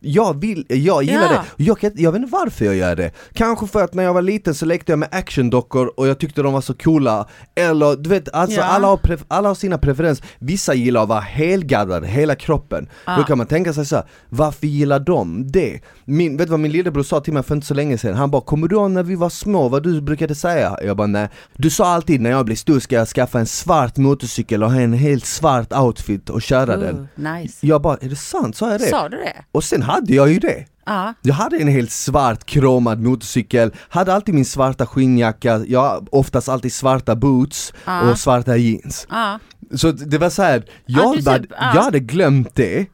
Jag vill, jag gillar Mm. Ja. det, jag, kan, jag vet inte varför jag gör det Kanske för att när jag var liten så lekte jag med actiondockor och jag tyckte de var så coola Eller du vet, alltså Ja. alla, har alla har sina preferenser Vissa gillar att vara helgaddade, hela kroppen Då kan man tänka sig så här, varför gillar de det? Min, vet du vad min lillebror sa till mig för inte så länge sedan? Han bara 'Kommer du ihåg när vi var små, vad du brukade säga?' Jag bara 'Nej' Du sa alltid när jag blir stor ska jag skaffa en svart motorcykel och ha en helt svart outfit och köra den Uh, nice. Jag bara 'Är det sant? Sa jag det?' Sa du det? Och sen hade jag ju det Ja. jag hade en helt svart kromad motorcykel, hade alltid min svarta skinnjacka, jag oftast alltid svarta boots Ja. och svarta jeans. Ja. Så det var så här, Ja, jag, typ- hade, ja. jag hade glömt det,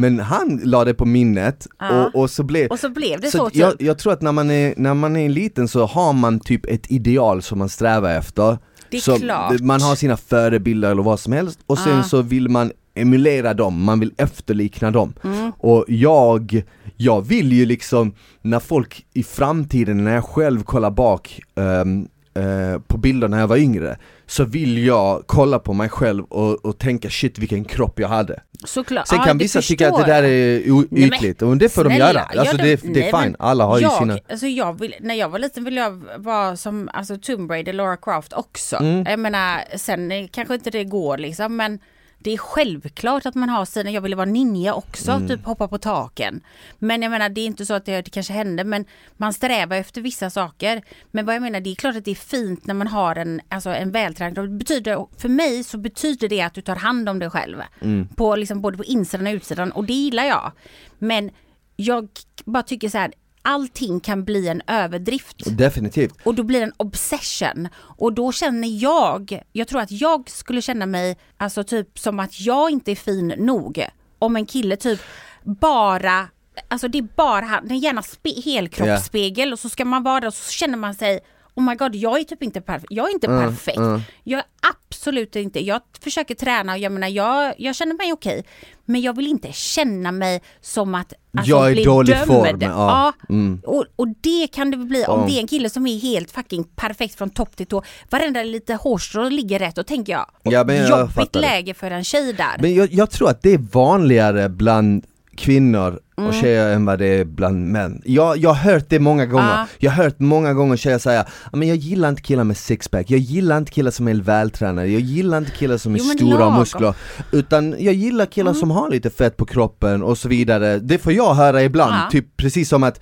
men han la det på minnet och, och så blev Och så blev det så, så typ. jag, jag tror att när man, är, när man är liten så har man typ ett ideal som man strävar efter. Det är så klart. Man har sina förebilder eller vad som helst och sen så vill man emulera dem, man vill efterlikna dem. Mm. Och jag, jag vill ju liksom, när folk i framtiden, när jag själv kollar bak eh, på bilder när jag var yngre, så vill jag kolla på mig själv och, och tänka shit vilken kropp jag hade. Såklart. Sen ja, kan det vissa tycka att det där är Nej, ytligt, och det får de Snälla, göra. Alltså ja, det, de- det nej, är men fine, alla har ju jag, sina... Alltså jag vill, när jag var liten ville jag vara som alltså Tomb Raider, Laura Croft också. Mm. Jag menar, sen kanske inte det går liksom men det är självklart att man har sina, jag ville vara ninja också, Mm. typ hoppa på taken. Men jag menar det är inte så att det, det kanske hände men man strävar efter vissa saker. Men vad jag menar det är klart att det är fint när man har en, alltså en vältränad betyder, för mig så betyder det att du tar hand om dig själv. Mm. På liksom både på insidan och utsidan och det gillar jag. Men jag bara tycker så här, allting kan bli en överdrift. Definitivt. Och då blir det en obsession. Och då känner jag, jag tror att jag skulle känna mig, alltså typ som att jag inte är fin nog. Om en kille typ bara, alltså det är bara han, det är gärna spe, helkroppsspegel och så ska man vara där och så känner man sig Oh my god, jag är typ inte perfekt. Jag är inte perfekt. Jag är absolut inte. Jag försöker träna och jag menar, jag, jag känner mig okej. Men jag vill inte känna mig som att alltså, Jag är dålig dömd. form, ja. Mm. Och, och det kan det bli om Ja. det är en kille som är helt fucking perfekt från topp till tå. Varenda lite hårstrå ligger rätt och tänker jag. Ja, men jag jobbigt läge för en tjej där. Men jag, jag tror att det är vanligare bland kvinnor och Mm. tjejer än vad det är bland män. Jag, jag har hört det många gånger, Ja. jag har hört många gånger tjejer säga "Ja, men jag gillar inte killar med sixpack, jag gillar inte killar som är vältränade, jag gillar inte killar som är Jo, stora lagom. muskler Utan jag gillar killar som har lite fett på kroppen och så vidare Det får jag höra ibland, Ja. typ precis som att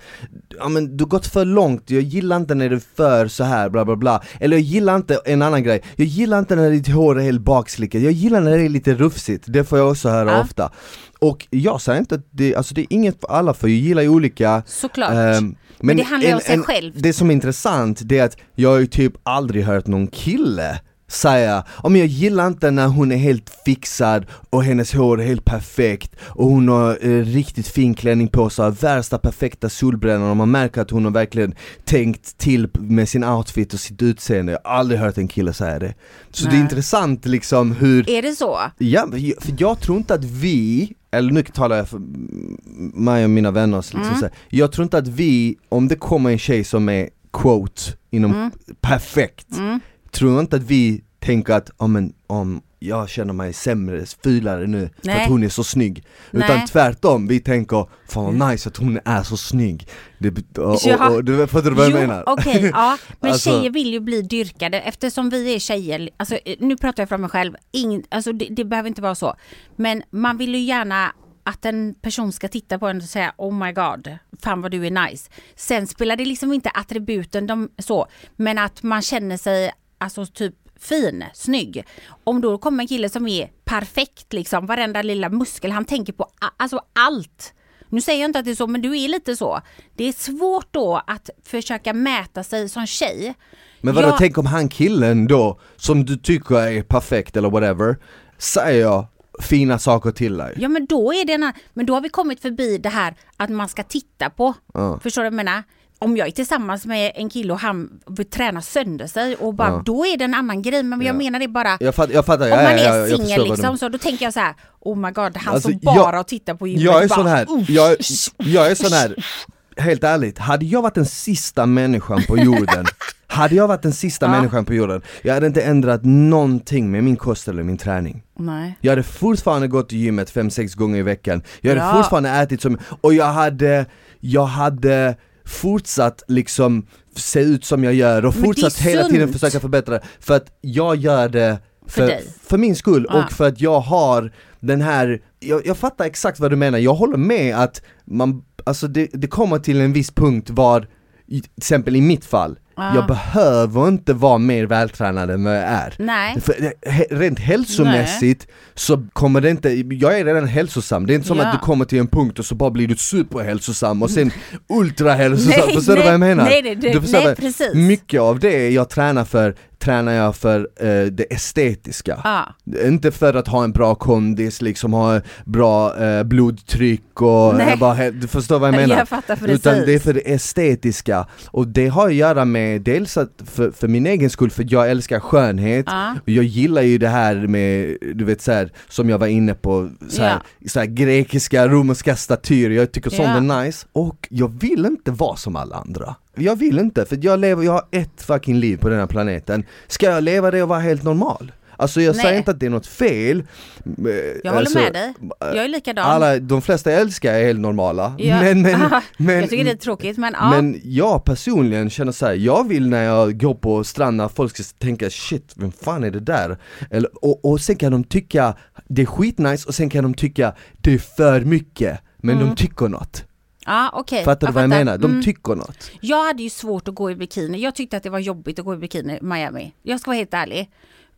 Ja men du har gått för långt, jag gillar inte när du är för så här bla bla bla Eller jag gillar inte, en annan grej, jag gillar inte när ditt hår är helt bakslickat, jag gillar när det är lite rufsigt, det får jag också höra Ja. ofta Och jag säger inte att det, alltså det är inget för alla för jag gillar ju olika Såklart. Ehm, Men det handlar ju om sig själv. Det som är intressant, det är att jag har ju typ aldrig hört någon kille säga om jag gillar inte när hon är helt fixad och hennes hår är helt perfekt och hon har eh, riktigt fin klänning på sig, värsta perfekta solbrännan och man märker att hon har verkligen tänkt till med sin outfit och sitt utseende. Jag har aldrig hört en kille säga det. Så det är Nej. intressant liksom hur Är det så? Ja, men för jag tror inte att vi, eller nu talar jag för mm, mig och mina vänner, liksom Mm. så här, jag tror inte att vi, om det kommer en tjej som är quote, inom perfekt, Mm. tror jag inte att vi tänker att, ja men om jag känner mig sämre, fulare nu för Nej. att hon är så snygg. Utan Nej. tvärtom, vi tänker, fan vad nice att hon är så snygg. Det, och, och, och, du fattar du vad jag jo, menar? okej, ja. Men Alltså- tjejer vill ju bli dyrkade eftersom vi är tjejer. Alltså, eh, nu pratar jag för mig själv. Ingen, alltså, det, det behöver inte vara så. Men man vill ju gärna att en person ska titta på en och säga Oh my god, fan vad du är nice. Sen spelar det liksom inte attributen de, så, men att man känner sig alltså typ fin, snygg. Om då kommer en kille som är perfekt, liksom varenda lilla muskel, han tänker på alltså allt. Nu säger jag inte att det är så, men du är lite så. Det är svårt då att försöka mäta sig som tjej. Men vadå, Jag- tänk om han killen då, som du tycker är perfekt eller whatever, säger fina saker till dig. Ja men då är det en, men då har vi kommit förbi det här att man ska titta på. Ja. Förstår du vad jag menar? Om jag är tillsammans med en kille och han vill träna sönder sig och bara, Ja. då är det en annan grej. Men jag Ja. menar det bara, Jag, fatt, jag fattar, om man är jag singel vad du liksom, så då tänker jag så här, oh my god, han Alltså, som jag- bara tittar på gymmet Jag är bara, sån här, jag, jag är sån här, helt ärligt, hade jag varit den sista människan på jorden Hade jag varit den sista Ja. människan på jorden, jag hade inte ändrat någonting med min kost eller min träning Nej. Jag hade fortfarande gått till gymmet 5-6 gånger i veckan Jag hade Ja. fortfarande ätit som, och jag hade, jag hade fortsatt liksom se ut som jag gör och det fortsatt hela tiden försöka förbättra För att jag gör det För för, för min skull Ja. och för att jag har den här, jag, jag fattar exakt vad du menar, jag håller med att man, alltså det, det kommer till en viss punkt var, till exempel i mitt fall, Ja. jag behöver inte vara mer vältränad än vad jag är. Nej. För he- rent hälsomässigt så kommer det inte, jag är redan hälsosam, det är inte som Ja. att du kommer till en punkt och så bara blir du superhälsosam och sen ultrahälsosam, Nej, förstår du nej, vad jag menar? nej, det- Du förstår nej, precis. Mycket av det jag tränar för, tränar jag för eh, det estetiska Ja. inte för att ha en bra kondis, liksom ha bra eh, blodtryck och Nej. eh, bara, du förstår vad jag menar? Jag fattar precis. Utan det är för det estetiska, och det har att göra med dels att för, för min egen skull, för jag älskar skönhet, Ja. och jag gillar ju det här med, du vet så här, som jag var inne på, så här, så här grekiska, romerska statyer, jag tycker sånt Ja. är nice, och jag vill inte vara som alla andra Jag vill inte, för jag lever, jag har ett fucking liv på den här planeten Ska jag leva det och vara helt normal? Alltså jag säger Nej. inte att det är något fel Jag håller med dig. Jag är likadan. Alla, de flesta jag älskar är helt normala, Ja. men, men, men, jag tycker det är tråkigt men ja. men jag personligen känner så här, jag vill när jag går på stranden att folk ska tänka shit, vem fan är det där? Eller, och, och sen kan de tycka det är skitnice och sen kan de tycka det är för mycket, men Mm. de tycker något. ja okej. Fattar du vad jag menar? De Mm. tycker något. Jag hade ju svårt att gå i bikini. Jag tyckte att det var jobbigt att gå i bikini i Miami. Jag ska vara helt ärlig.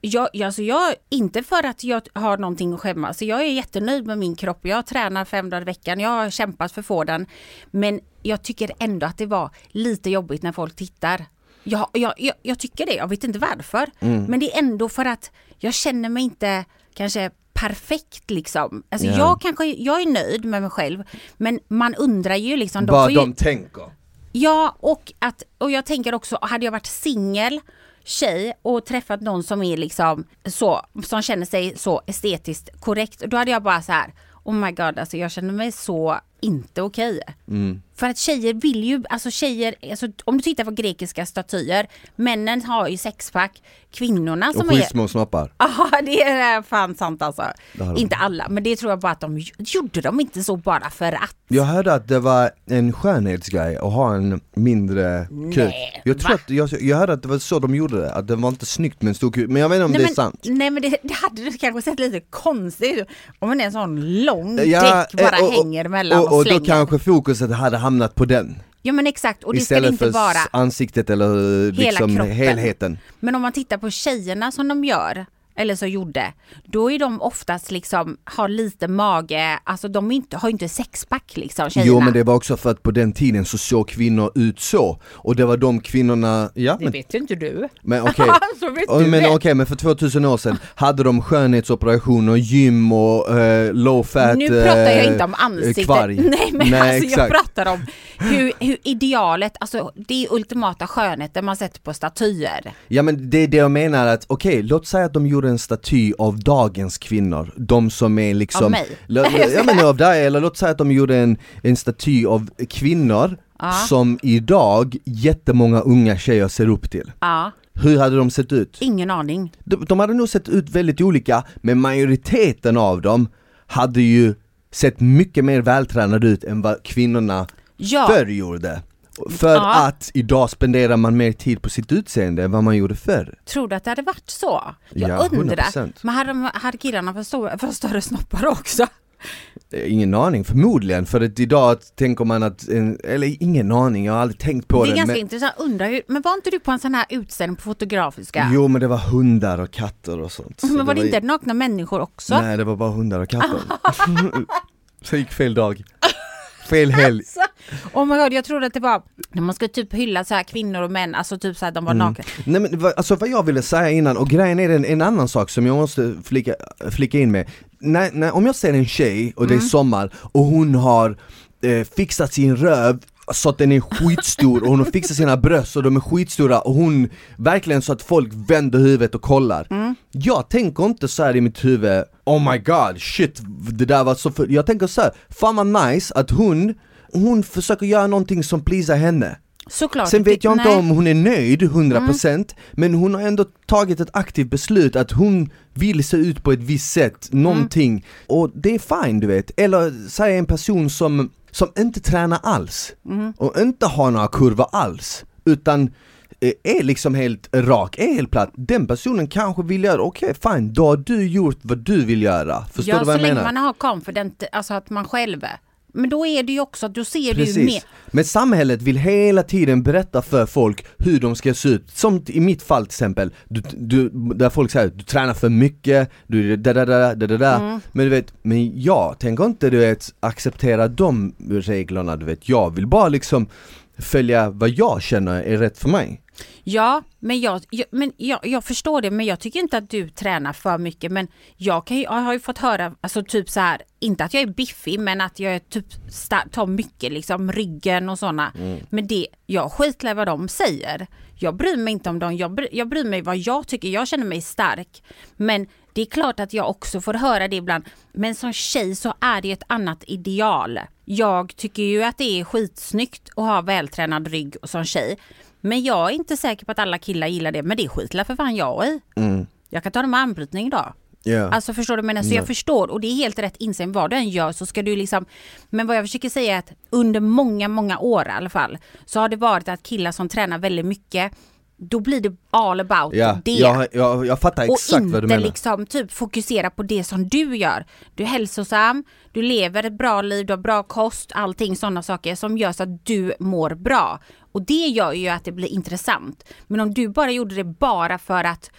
Jag, alltså jag, inte för att jag har någonting att skämmas. Så jag är jättenöjd med min kropp. Jag tränar fem dagar i veckan. Jag har kämpat för att få den. Men jag tycker ändå att det var lite jobbigt när folk tittar. Jag, jag, jag, jag tycker det. Jag vet inte varför. Mm. Men det är ändå för att jag känner mig inte kanske perfekt liksom. Alltså Ja. jag kanske, jag är nöjd med mig själv. Men man undrar ju liksom. de Vad får ju- de tänker. Ja, och, att, och jag tänker också, hade jag varit singel tjej och träffat någon som är liksom så, som känner sig så estetiskt korrekt, då hade jag bara så här, oh my god, alltså jag känner mig så inte okej. Mm. För att tjejer vill ju, alltså tjejer, alltså om du tittar på grekiska statyer, männen har ju sexpack, kvinnorna Och som är skitsmå snoppar. Ja, det är fan sant alltså. De. Inte alla, men det tror jag bara att de gjorde de inte så bara för att. Jag hörde att det var en skönhetsgrej att ha en mindre kuk. Jag, tror va? att, jag, jag hörde att det var så de gjorde det, att det var inte snyggt med en stor kuk, men jag vet inte om Nej det men, är sant. nej men det, det hade du kanske sett lite konstigt om en sån lång Ja, däck bara eh, och- hänger mellan och, och, och då slänger. kanske fokuset hade hamnat på den Ja men exakt och det ska det Istället inte för vara. s- ansiktet eller liksom kroppen. helheten Men om man tittar på tjejerna som de gör eller så gjorde, då är de oftast liksom, har lite mage, alltså de inte, har inte sexpack liksom tjejerna. Jo men det var också för att på den tiden så såg kvinnor ut så, och det var de kvinnorna, ja Det men, vet ju inte du. men okej så vet Oh, du men okej, men för 2000 år sedan hade de skönhetsoperationer, gym och eh, low fat Nu pratar jag eh, inte om ansiktet. kvarg. Nej men Nej, alltså jag exakt. pratar om hur, hur idealet, alltså det är ultimata skönheten man sätter på statyer. Ja men det är det jag menar att, okej låt säga att de gjorde en staty av dagens kvinnor, de som är liksom Av mig? Ja men av dig, eller låt säga att de gjorde en, en staty av kvinnor Ja. som idag jättemånga unga tjejer ser upp till. Ja, Hur hade de sett ut? ingen aning. De, de hade nog sett ut väldigt olika, men majoriteten av dem hade ju sett mycket mer vältränade ut än vad kvinnorna Ja, förr gjorde. För Ja. att idag spenderar man mer tid på sitt utseende än vad man gjorde förr. tror du att det hade varit så? Jag Ja, undrar. 100%. Men hade, de, hade killarna för, stora, för större snoppar också? Eh, Ingen aning, förmodligen. För att idag tänker man att, eller ingen aning, jag har aldrig tänkt på Det det. är ganska men, intressant, undrar hur, men var inte du på en sån här utställning på Fotografiska? Jo men det var hundar och katter och sånt. Så men var det inte nakna människor också? Nej det var bara hundar och katter. så gick fel dag. Fel helg. Oh my god, jag trodde att det var man skulle typ hylla så här kvinnor och män, alltså typ så här de var Mm. nakna. Nej men alltså vad jag ville säga innan, och grejen är en, en annan sak som jag måste flika, flika in med. När, när, om jag ser en tjej och det är sommar och hon har eh, fixat sin röv så att den är skitstor och hon har fixat sina bröst och de är skitstora och hon verkligen så att folk vänder huvudet och kollar. Jag tänker inte så här i mitt huvud, oh my god, shit, det där var så för... Jag tänker så här, fan vad nice att hon, hon försöker göra någonting som pleasar henne. Såklart. Sen vet jag inte Nej. om hon är nöjd 100% men hon har ändå tagit ett aktivt beslut att hon vill se ut på ett visst sätt, någonting. Och det är fine du vet. Eller säg en person som, som inte tränar alls och inte har några kurvor alls. Utan är liksom helt rak, är helt platt. Den personen kanske vill göra, okej fine, då har du gjort vad du vill göra. Förstår ja, du vad så jag länge menar? man har confident, alltså att man själv är. Men då är det ju också, då ser du ju Precis. mer. Men samhället vill hela tiden berätta för folk hur de ska se ut. Som i mitt fall till exempel, du, du, där folk säger du tränar för mycket, du da da da da da da Mm. Men du vet, men jag tänker inte du vet acceptera de reglerna du vet. Jag vill bara liksom följa vad jag känner är rätt för mig. Ja, men, jag, jag, men jag, jag förstår det, men jag tycker inte att du tränar för mycket. Men jag, kan jag har ju fått höra, alltså typ så här, inte att jag är biffig, men att jag är typ tar mycket, liksom ryggen och sådana. Men det, jag skitlar vad de säger. Jag bryr mig inte om dem, jag, bry, jag bryr mig vad jag tycker, jag känner mig stark. Men det är klart att jag också får höra det ibland. Men som tjej så är det ett annat ideal. Jag tycker ju att det är skitsnyggt att ha vältränad rygg och som tjej. Men jag är inte säker på att alla killar gillar det, men det skitlar för fan jag i. Jag kan ta det med armbrytning idag. Ja. Alltså förstår du vad jag menar? Så jag förstår och det är helt rätt inställning. Vad du än gör så ska du liksom Men vad jag försöker säga är att under många, många år i alla fall så har det varit att killar som tränar väldigt mycket då blir det all about Ja, det. jag, jag, jag fattar och exakt inte vad du menar. liksom typ fokusera på det som du gör. Du är hälsosam, du lever ett bra liv, du har bra kost, allting sådana saker som gör så att du mår bra. Och det gör ju att det blir intressant. Men om du bara gjorde det bara för att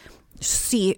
se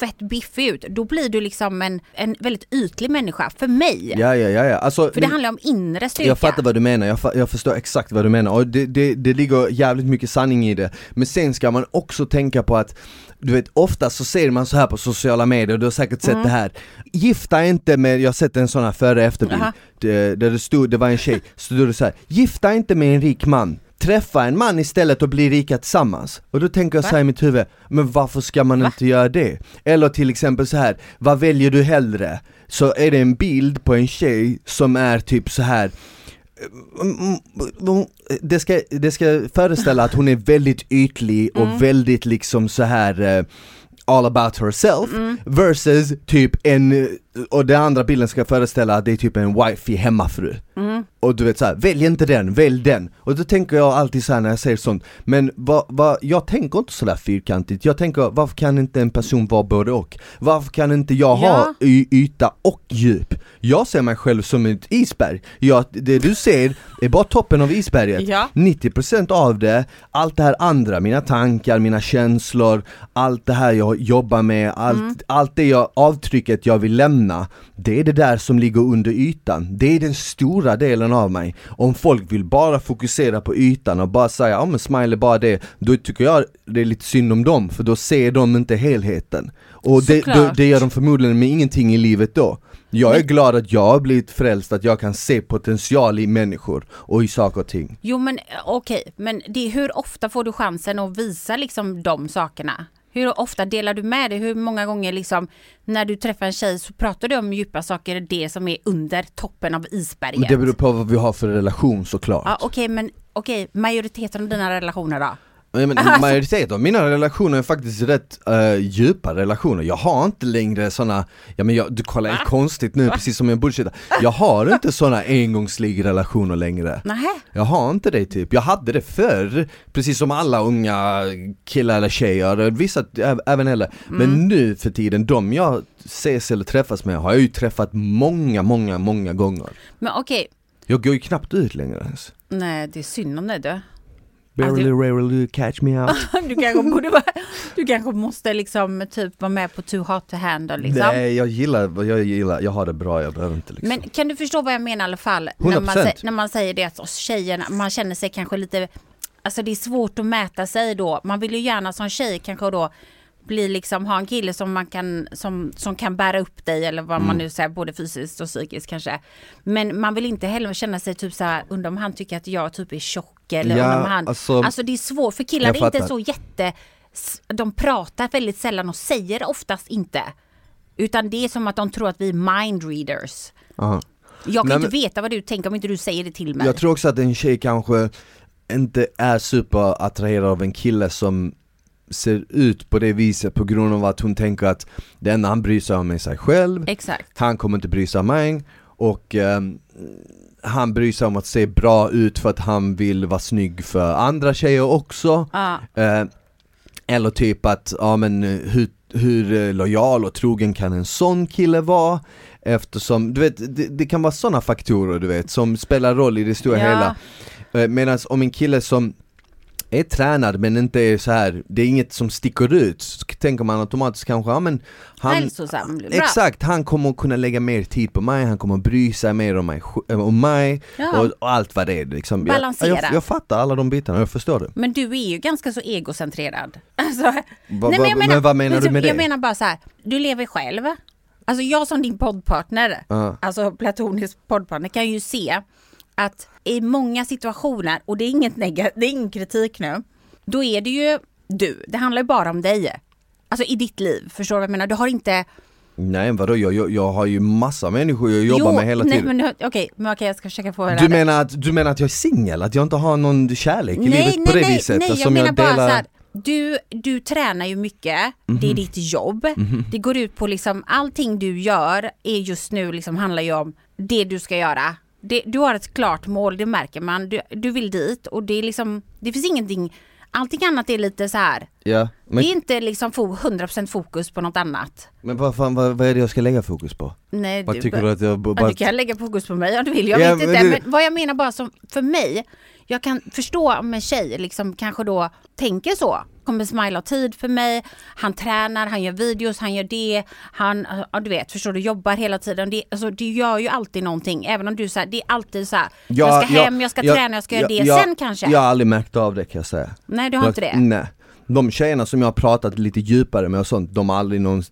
fett biffig ut, då blir du liksom en, en väldigt ytlig människa för mig. Ja, ja, ja, ja. Alltså, För det handlar om inre styrka. Jag fattar vad du menar, jag, jag förstår exakt vad du menar. Och det, det, det ligger jävligt mycket sanning i det. Men sen ska man också tänka på att du vet ofta så ser man så här på sociala medier, du har säkert sett det här. Gifta inte med, jag har sett en sån här före och efterbild Jaha. det, Där det stod, det var en tjej, så stod det så här, Gifta inte med en rik man Träffa en man istället och bli rika tillsammans. Och då tänker jag Va? så i mitt huvud, men varför ska man Va? inte göra det? Eller till exempel så här, vad väljer du hellre? Så är det en bild på en tjej som är typ så här Mm, mm, det ska, det ska föreställa att hon är väldigt ytlig och väldigt liksom så här eh, all about herself versus typ en, och den andra bilden ska föreställa att det är typ en wifey hemmafru Och du vet såhär, välj inte den, välj den! Och då tänker jag alltid såhär när jag säger sånt, men vad, vad, jag tänker inte sådär fyrkantigt, jag tänker varför kan inte en person vara både och? Varför kan inte jag ha Ja. y- yta och djup? Jag ser mig själv som ett isberg, jag, det du ser är bara toppen av isberget Ja. 90% av det, allt det här andra, mina tankar, mina känslor, allt det här jag jobbar med, allt, Mm. allt det jag, avtrycket jag vill lämna, det är det där som ligger under ytan. Det är den stora delen av mig. Om folk vill bara fokusera på ytan och bara säga ja men smile är bara det, då tycker jag det är lite synd om dem, för då ser de inte helheten. Och det, då, det gör de förmodligen med ingenting i livet då. Jag är glad att jag har blivit frälst, att jag kan se potential i människor och i saker och ting. Jo men eh, okej, men det, hur ofta får du chansen att visa liksom de sakerna? Hur ofta delar du med dig? Hur många gånger liksom när du träffar en tjej så pratar du om djupa saker, det som är under toppen av isberget? Men det beror på vad vi har för relation såklart. Ja okej men okej, majoriteten av dina relationer då? Ja, men majoriteten av mina relationer är faktiskt rätt uh, djupa relationer. Jag har inte längre såna, ja men jag, du kollar helt konstigt nu precis som jag bullshittar. Jag har inte såna engångslig relationer längre. Nähä? Jag har inte det typ, jag hade det förr, precis som alla unga killar eller tjejer, vissa även äldre. Men nu för tiden, de jag ses eller träffas med har jag ju träffat många, många, många gånger. Men okej, Jag går ju knappt ut längre ens. nej det är synd om dig du. Barely, rarely catch me out. Du kanske borde vara, du kanske måste liksom typ vara med på too hot to handle liksom. Nej jag gillar, jag gillar, jag har det bra, jag behöver inte liksom. Men kan du förstå vad jag menar i alla fall? När man, 100%. säger, när man säger det att tjejerna, man känner sig kanske lite, alltså det är svårt att mäta sig då. Man vill ju gärna som tjej kanske då bli liksom, ha en kille som man kan, som, som kan bära upp dig eller vad Mm. man nu säger, både fysiskt och psykiskt kanske. Men man vill inte heller känna sig typ så här, undrar om han tycker att jag typ är tjock eller Ja, om han, alltså- alltså det är svårt för killar är inte så jätte, de pratar väldigt sällan och säger oftast inte. Utan det är som att de tror att vi är mind readers. Aha. Jag kan Nej, inte men- veta vad du tänker om inte du säger det till mig. Jag tror också att en tjej kanske inte är superattraherad av en kille som ser ut på det viset på grund av att hon tänker att det enda han bryr sig om är sig själv, Exakt. han kommer inte bry sig om mig och ehm, han bryr sig om att se bra ut för att han vill vara snygg för andra tjejer också. Ja. Eh, eller typ att, ja men eh, hur, hur eh, lojal och trogen kan en sån kille vara? Eftersom, du vet, det, det kan vara sådana faktorer du vet som spelar roll i det stora Ja. hela. Eh, Medan om en kille som är tränad men inte är så här, det är inget som sticker ut, så tänker man automatiskt kanske, ja men han, Hälsosam, bra. Exakt, han kommer att kunna lägga mer tid på mig, han kommer att bry sig mer om mig, äh, om mig Ja. och, och allt vad det är liksom. Jag, Balansera. jag, jag fattar alla de bitarna, jag förstår det. Men du är ju ganska så egocentrerad. Alltså, Va, nej, va, men, jag menar, men vad menar du med det? Jag menar bara så här, du lever själv. Alltså jag som din poddpartner, Ja. alltså platonisk poddpartner kan ju se att i många situationer, och det är inget negativt, det är ingen kritik nu, då är det ju du, det handlar ju bara om dig. Alltså i ditt liv, förstår du vad jag menar? Du har inte... Nej vadå, jag, jag, jag har ju massa människor jag jobbar med hela nej, tiden. men Okej, men okej jag ska försöka få Du menar, att, du menar att jag är singel? Att jag inte har någon kärlek i nej, livet nej, på det nej, viset? Nej, Alltså, jag som menar bara delar- så här, du, du tränar ju mycket, det är ditt jobb, det går ut på liksom allting du gör är just nu liksom handlar ju om det du ska göra. Det, du har ett klart mål, det märker man, du, du vill dit och det är liksom, det finns ingenting, allting annat är lite så här. Ja, men, det är inte liksom fo- 100% fokus på något annat. men vad, fan, vad, vad är det jag ska lägga fokus på? Nej, Vad du, tycker du att jag Ja, bara... du kan lägga fokus på mig om du vill, jag Ja, vet men inte. det- Men vad jag menar bara som, för mig, jag kan förstå om en tjej liksom kanske då tänker så. Kommer smila ha tid för mig, han tränar, han gör videos, han gör det, han, ja du vet, förstår du, jobbar hela tiden. Det, alltså, du gör ju alltid någonting, även om du säger det är alltid så här, jag ska hem, jag ska träna, jag ska göra det, jag- sen kanske. Jag har aldrig märkt av det kan jag säga. Nej, du har jag, inte det? Nej. De tjejerna som jag har pratat lite djupare med och sånt, de har aldrig någon,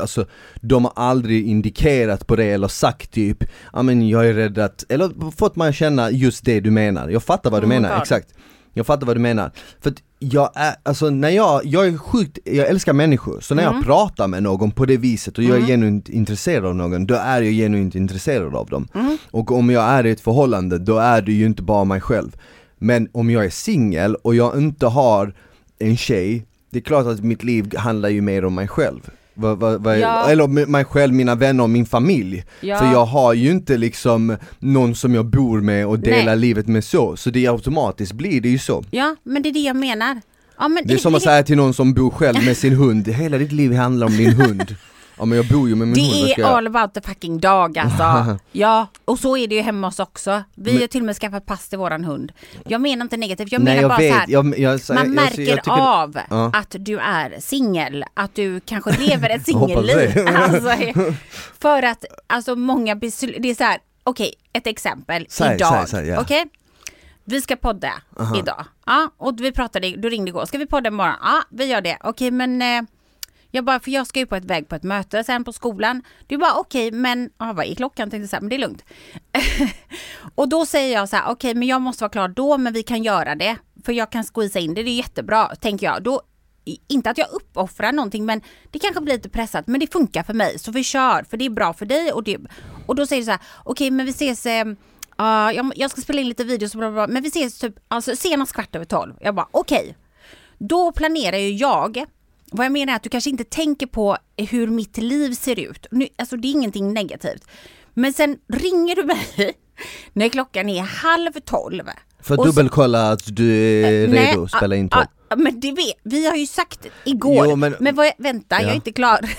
alltså, de har aldrig indikerat på det eller sagt typ, ja men jag är rädd att, eller fått mig att känna just det du menar. Jag fattar vad du my menar, God. exakt. Jag fattar vad du menar. För att jag är, alltså när jag, jag är sjukt, jag älskar människor, så när Mm. jag pratar med någon på det viset och jag är genuint intresserad av någon, då är jag genuint intresserad av dem. Mm. Och om jag är i ett förhållande, då är det ju inte bara mig själv. Men om jag är singel och jag inte har en tjej, det är klart att mitt liv handlar ju mer om mig själv. Va, va, va, Ja. Eller mig själv, mina vänner och min familj. Ja. För jag har ju inte liksom någon som jag bor med och delar Nej. livet med så, så det automatiskt blir det ju så. Ja, men det är det jag menar. Ja, men Det är som att säga till någon som bor själv med sin hund, hela ditt liv handlar om din hund. Ja men jag bor ju med min hund, Det är all about the fucking dog alltså. ja, och så är det ju hemma hos oss också. Vi Men- har till och med skaffat pass till våran hund. Jag menar inte negativt, jag Nej menar jag bara vet, så här. jag, jag, så- Man märker tycker- av Ja. att du är singel, att du kanske lever ett singelliv. alltså, för att alltså många beslut, det är så här, okej ett exempel Säg, idag. säg, ja. Okej? Vi ska podda idag. Ja, och vi pratade, du ringde igår, ska vi podda imorgon? Ja, vi gör det. Okej men eh, jag bara, för jag ska ju på ett väg på ett möte sen på skolan. Du bara okej men, ja vad är klockan? Tänkte jag så här, men det är lugnt. och då säger jag så här, okej men jag måste vara klar då men vi kan göra det. För jag kan squeeza in det, det är jättebra tänker jag. Då, inte att jag uppoffrar någonting men det kanske blir lite pressat men det funkar för mig så vi kör för det är bra för dig och, det, och då säger du så här, okej men vi ses eh, Ja, jag, jag ska spela in lite videos bla, bla, bla, men vi ses typ alltså, senast kvart över tolv. Jag bara okej. då planerar ju jag vad jag menar är att du kanske inte tänker på hur mitt liv ser ut. Nu, alltså det är ingenting negativt. Men sen ringer du mig när klockan är halv tolv. För att dubbelkolla att du är Nej, redo att spela in ah, tolv. ah, Men det vet, vi har ju sagt igår. Jo, men- men vad, jag- vänta, jag Ja. är inte klar.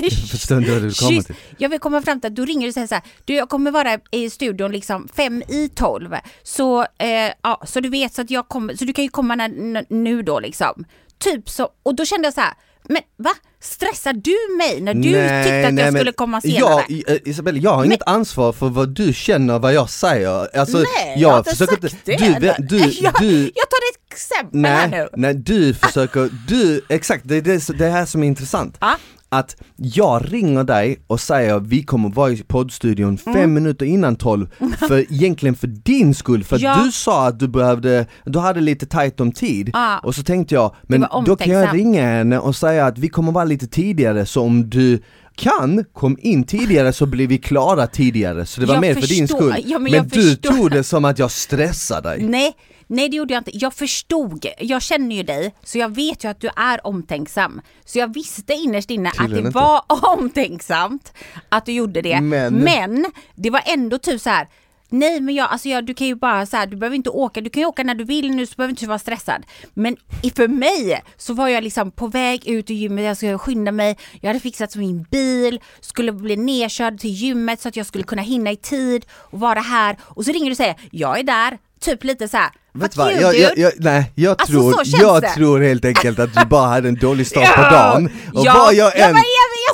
Jag förstår inte vad du till. Jag vill komma fram till att du ringer och säger så här, du jag kommer vara i studion liksom fem i tolv. Så, eh, ja, så du vet så att jag kommer, så du kan ju komma när, nu då liksom. Typ så, och då kände jag så här, men va? Stressar du mig när du tyckte att jag skulle komma senare? Jag, I- Isabella, jag har inget ansvar för vad du känner, vad jag säger. Alltså, Nej, jag har inte sagt det. Du, du, jag, du, jag tar ett exempel här nej, nu. nej, du försöker, du, exakt, det är det, det här som är intressant. Ja. Att jag ringer dig och säger vi kommer vara i poddstudion fem Mm. minuter innan tolv, för egentligen för din skull, för Ja. du sa att du behövde, du hade lite tajt om tid. Ja. Och så tänkte jag, men då kan jag ringa henne och säga att vi kommer vara lite tidigare, så om du kan, kom in tidigare så blir vi klara tidigare, så det var Jag mer för din förstår. skull. Ja, men men du förstår. tog det som att jag stressar dig. Nej, nej det gjorde jag inte. Jag förstod, jag känner ju dig, så jag vet ju att du är omtänksam. Så jag visste innerst inne att Tydligen det inte. var omtänksamt att du gjorde det. Men- Men det var ändå typ så här. Nej men jag, alltså jag, du kan ju bara så här, du behöver inte åka, du kan ju åka när du vill nu så behöver du inte vara stressad. Men för mig så var jag liksom på väg ut ur gymmet, jag skulle skynda mig, jag hade fixat min bil, skulle bli nedkörd till gymmet så att jag skulle kunna hinna i tid och vara här. Och så ringer du och säger, jag är där, typ lite så här. Vet du "Fuck vad, jag, jag, dude." jag, nej, jag, Alltså, tror, jag det. tror helt enkelt att du bara hade en dålig start Ja, på dagen. Och ja, vad jag ja, än,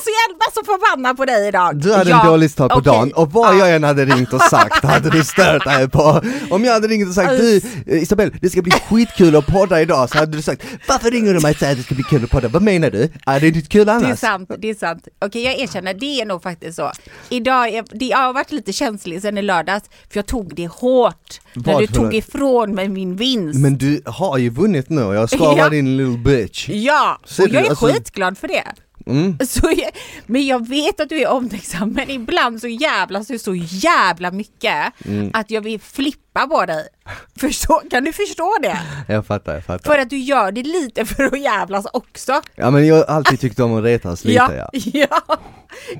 är så jävla så förbannad på dig idag. du hade ja, en dålig start på okej. dagen, och vad Ja. jag än hade ringt och sagt hade du stört dig på. Om jag hade ringt och sagt du eh, Isabel, det ska bli skitkul att podda idag, så hade du sagt varför ringer du mig och säger att det ska bli kul att podda? Vad menar du? Är det inte kul Det är annars? sant, det är sant. Okej jag erkänner, det är nog faktiskt så. Idag, är, det, jag har varit lite känslig sen i lördags, för jag tog det hårt. när du tog ifrån mig min vinst. Men du har ju vunnit nu jag ska Ja. vara din little bitch. Ja, Ser och du, jag är alltså- skitglad för det. Mm. Så men jag vet att du är omtänksam, men ibland så jävlas du så jävla mycket Mm. att jag vill flippa på dig. Förstå, kan du förstå det? Jag fattar, jag fattar. För att du gör det lite för att jävlas också. Ja men jag har alltid tyckt om att retas lite ja. ja,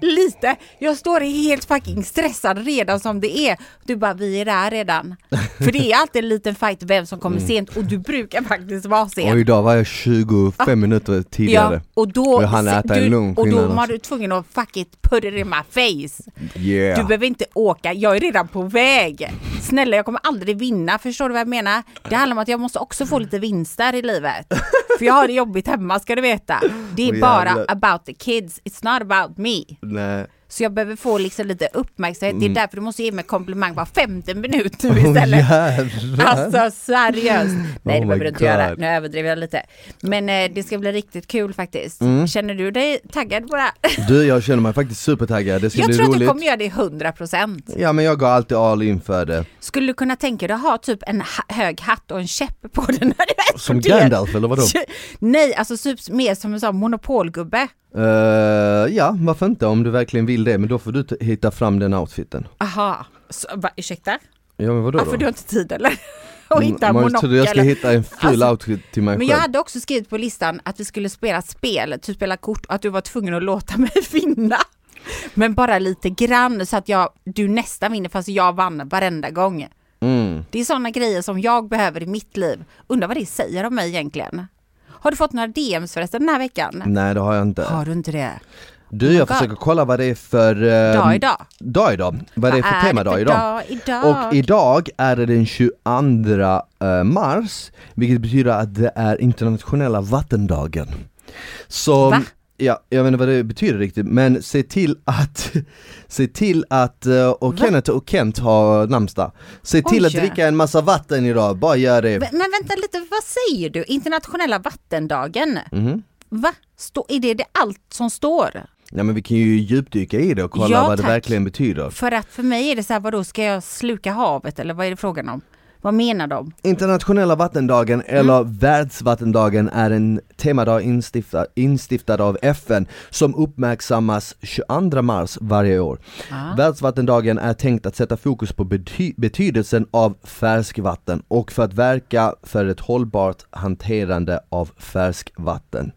lite. Jag står helt fucking stressad redan som det är. Du bara, vi är där redan. För det är alltid en liten fight vem som kommer sent och du brukar faktiskt vara sen. Och idag var jag 25 minuter tidigare. Ja, och då, Och jag hann äta en du, lunch och då var du tvungen att fuck it, put it in my face. Yeah. Du behöver inte åka, jag är redan på väg. Snälla jag kommer aldrig vinna, förstår du vad jag menar? Det handlar om att jag måste också få lite vinster i livet. För jag har det jobbigt hemma ska du veta. Det är bara about the kids, it's not about me. Nej. Så jag behöver få liksom lite uppmärksamhet, det är därför du måste ge mig komplimang var femte minut nu Mm. Istället. jävlar. Alltså seriöst. Nej Oh det behöver du inte göra, nu överdriver jag lite. Men eh, det ska bli riktigt kul faktiskt. Mm. Känner du dig taggad på det här? Du, jag känner mig faktiskt supertaggad, det ska Jag bli tror att roligt. du kommer göra det 100%. Ja men jag går alltid all in för det. Skulle du kunna tänka dig att ha typ en ha- hög hatt och en käpp på den när du är på Som? Gandalf eller vadå? Nej, alltså typ mer som en sån monopolgubbe. Uh, ja, varför inte om du verkligen vill det, men då får du hitta fram den outfiten. Aha, så, va, ursäkta? Ja men vadå Ja, då? för du har inte tid eller? Och hitta en monokel. tror jag ska hitta en full Alltså, outfit till mig Men själv. jag hade också skrivit på listan att vi skulle spela spel, typ spela kort och att du var tvungen att låta mig vinna. Men bara lite grann så att jag, du nästan vinner fast jag vann varenda gång. Mm. Det är sådana grejer som jag behöver i mitt liv. Undrar vad det säger om mig egentligen. Har du fått några DMs förresten den här veckan? Nej det har jag inte. Har du inte det? Du jag försöker kolla vad det är för... ehm, Dag idag? Dag idag, vad det är för tema dag idag. Dag idag? Och idag är det den 22 eh, mars, vilket betyder att det är internationella vattendagen. Så, Va? Ja, jag vet inte vad det betyder riktigt, men se till att, se till att, eh, och Va? Kenneth och Kent har namnsdag, se till att Oj. dricka en massa vatten idag, bara gör det. Men men vänta lite, vad säger du? Internationella vattendagen? Mhm. Va? Stå, är det, det allt som står? Ja men vi kan ju djupdyka i det och kolla Ja, vad det tack. verkligen betyder. För att för mig är det så här, vadå, ska jag sluka havet eller vad är det frågan om? Vad menar de? Internationella vattendagen eller världsvattendagen är en temadag instiftad, instiftad av FN som uppmärksammas 22 mars varje år. Ah. Världsvattendagen är tänkt att sätta fokus på bety betydelsen av färskvatten och för att verka för ett hållbart hanterande av färskvatten.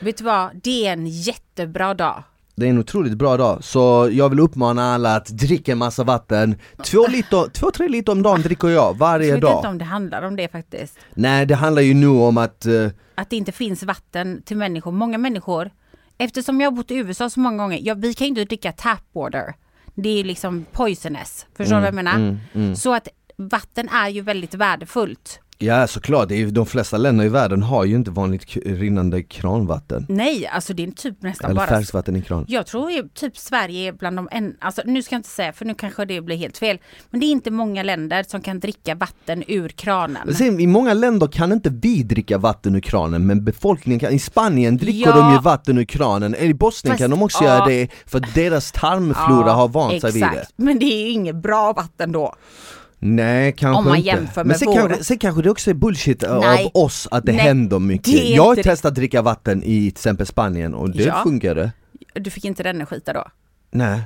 Vet du vad, det är en jättebra dag. Det är en otroligt bra dag, så jag vill uppmana alla att dricka massa vatten. Två, liter, två tre liter om dagen dricker jag varje Jag vet inte dag. om det handlar om det faktiskt. Nej, det handlar ju nu om att eh, Att det inte finns vatten till människor. Många människor, eftersom jag har bott i USA så många gånger, ja, vi kan ju inte dricka tap water. Det är ju liksom poisonous. Förstår du vad jag menar? mm, mm. Så att vatten är ju väldigt värdefullt. Ja såklart, det är, ju- de flesta länder i världen har ju inte vanligt rinnande kranvatten. Nej, alltså det är typ nästan Eller bara... färskvatten i kran. Jag tror ju typ Sverige är bland de en, alltså nu ska jag inte säga för nu kanske det blir helt fel. Men det är inte många länder som kan dricka vatten ur kranen. Sen, I många länder kan inte vi dricka vatten ur kranen men befolkningen kan, i Spanien dricker Ja. de ju vatten ur kranen, i Bosnien Fast, kan de också ja. göra det för deras tarmflora har vant sig vid det. exakt. Men det är ju inget bra vatten då. Nej kanske Om man inte. jämför men med sen, vår- kanske, sen kanske det också är bullshit av Nej. oss att det Nej, händer mycket. det jag har testat dricka vatten i till exempel Spanien och det Ja. funkade. Du fick inte den skita då? Nej.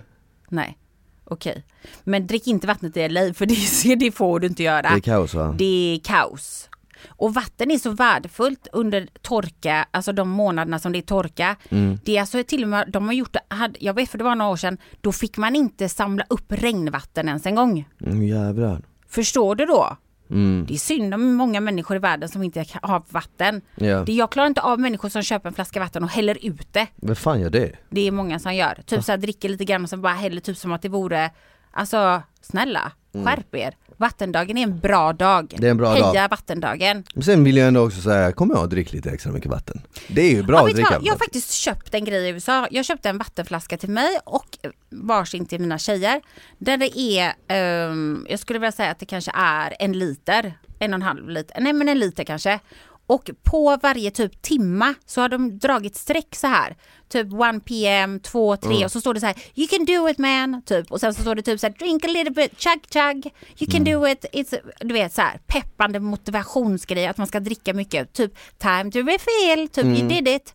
Nej. Okej. Men drick inte vattnet i LA för det, det får du inte göra. Det är kaos va? Det är kaos. Och vatten är så värdefullt under torka, alltså de månaderna som det är torka. Mm. Det är alltså till och med, de har gjort det, jag vet för det var några år sedan, då fick man inte samla upp regnvatten ens en gång. Mm, jävlar. Förstår du då? Mm. Det är synd om många människor i världen som inte har vatten. Ja. Det, jag klarar inte av människor som köper en flaska vatten och häller ut det. Vem fan gör det? Det är många som gör. Typ så här dricker lite grann och sen bara häller typ som att det vore, alltså snälla, skärp er. Vattendagen är en bra dag. Mm. Det är en bra Heja dag. vattendagen. Men sen vill jag ändå också säga, kom ihåg att dricka lite extra mycket vatten. Det är ju bra Ja, att dricka vad? Jag har faktiskt köpt en grej i USA. Jag köpte en vattenflaska till mig och varsin till mina tjejer. Där det är, ehm, jag skulle vilja säga att det kanske är en liter, en och en halv liter, nej men en liter kanske. Och på varje typ timma så har de dragit streck så här. Typ 1 pm, 2, 3 och så står det så här You can do it man, typ. Och sen så står det typ så här Drink a little bit, chug chug. You can do it. It's, du vet så här peppande motivationsgrej att man ska dricka mycket. Typ time to refill, typ you did it.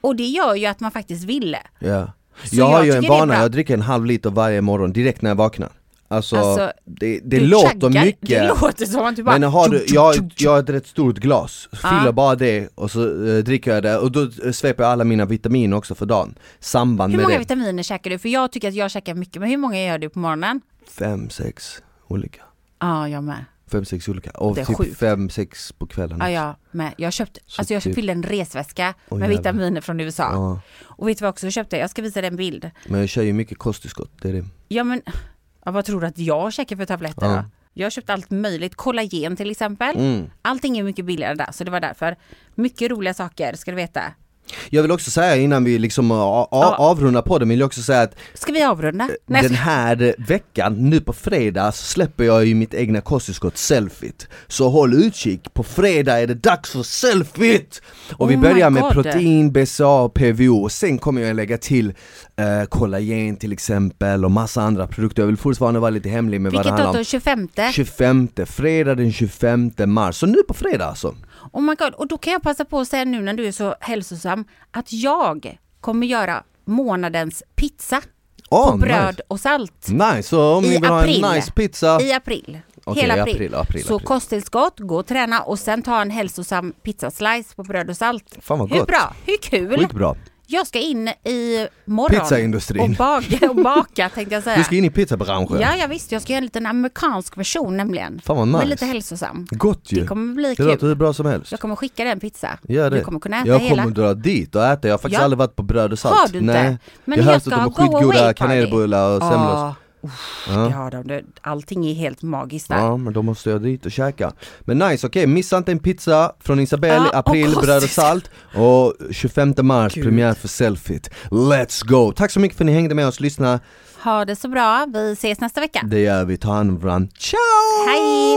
Och det gör ju att man faktiskt ville. Ja. Så Jag har jag ju en vana, jag dricker en halv liter varje morgon direkt när jag vaknar. Alltså, Alltså, det, det låter chuggar. mycket. Det låter som att du bara... Men har du, jag, jag har ett rätt stort glas, fyller bara det och så eh, dricker jag det och då eh, sveper jag alla mina vitaminer också för dagen. Samband Hur med många det. vitaminer käkar du? För jag tycker att jag käkar mycket, men hur många gör du på morgonen? Fem, sex olika. Ja, jag med. Fem, sex olika. Och typ sjukt. fem, sex på kvällen. Ja, jag med. Jag köpte, Så alltså jag typ- fyllde en resväska Åh, med jävlar. vitaminer från USA. Ja. Och vet du vad jag också köpte? Jag ska visa dig en bild. Men jag kör ju mycket kosttillskott, det är det. Ja men, ja, vad tror du att jag käkar för tabletter Ja. då? Jag har köpt allt möjligt, kollagen till exempel. Mm. Allting är mycket billigare där, så det var därför. Mycket roliga saker ska du veta. Jag vill också säga innan vi liksom avrundar podden, vill jag också säga att Ska vi avrunda? Nej, den här veckan, nu på fredag, så släpper jag ju mitt egna kosttillskott Selfit. Så håll utkik, på fredag är det dags för Selfit! Och vi Oh börjar med God. protein, BCA PVO och sen kommer jag lägga till eh, kollagen till exempel och massa andra produkter. Jag vill fortfarande vara lite hemlig med vad det Vilket handlar datum? om. 25? 25, fredag den 25 mars, så nu på fredag alltså. Oh my God. Och då kan jag passa på att säga nu när du är så hälsosam att jag kommer göra månadens pizza Åh, på bröd och salt Nice, så om ni vill ha april. en nice pizza i april. Okej, Hela april. april, april, Så april. kosttillskott, gå och träna och sen ta en hälsosam pizzaslice på bröd och salt. Fan vad Hur gott! bra? Hur kul? Skitbra! Jag ska in i morgon Pizzaindustrin. och baka, och baka tänkte jag säga. Du ska in i pizzabranschen? Ja, jag visst. Jag ska göra en liten amerikansk version nämligen. Fan vad nice! Men lite hälsosam. Gott ju! Det kommer bli Det kul. låter hur bra som helst. Jag kommer skicka dig en pizza. Gör det. Du kommer kunna äta jag hela. kommer dra dit och äta, jag har faktiskt Ja. aldrig varit på bröd och salt. Har du inte? Nej. Men jag har jag hört att de ha har skitgoda kanelbullar och semlor. Ja, uff, det Ja. har de. Det- Allting är helt magiskt där. ja, men då måste jag dit och käka. Men nice, okej, missa inte en pizza från Isabelle, Ja, och april, bröd och kosttillskott. salt och 25 mars, Gud. premiär för Selfit. Let's go! Tack så mycket för att ni hängde med oss, lyssna. Ha det så bra. Vi ses nästa vecka. Det gör vi, ta hand om varandra. Ciao! Hej!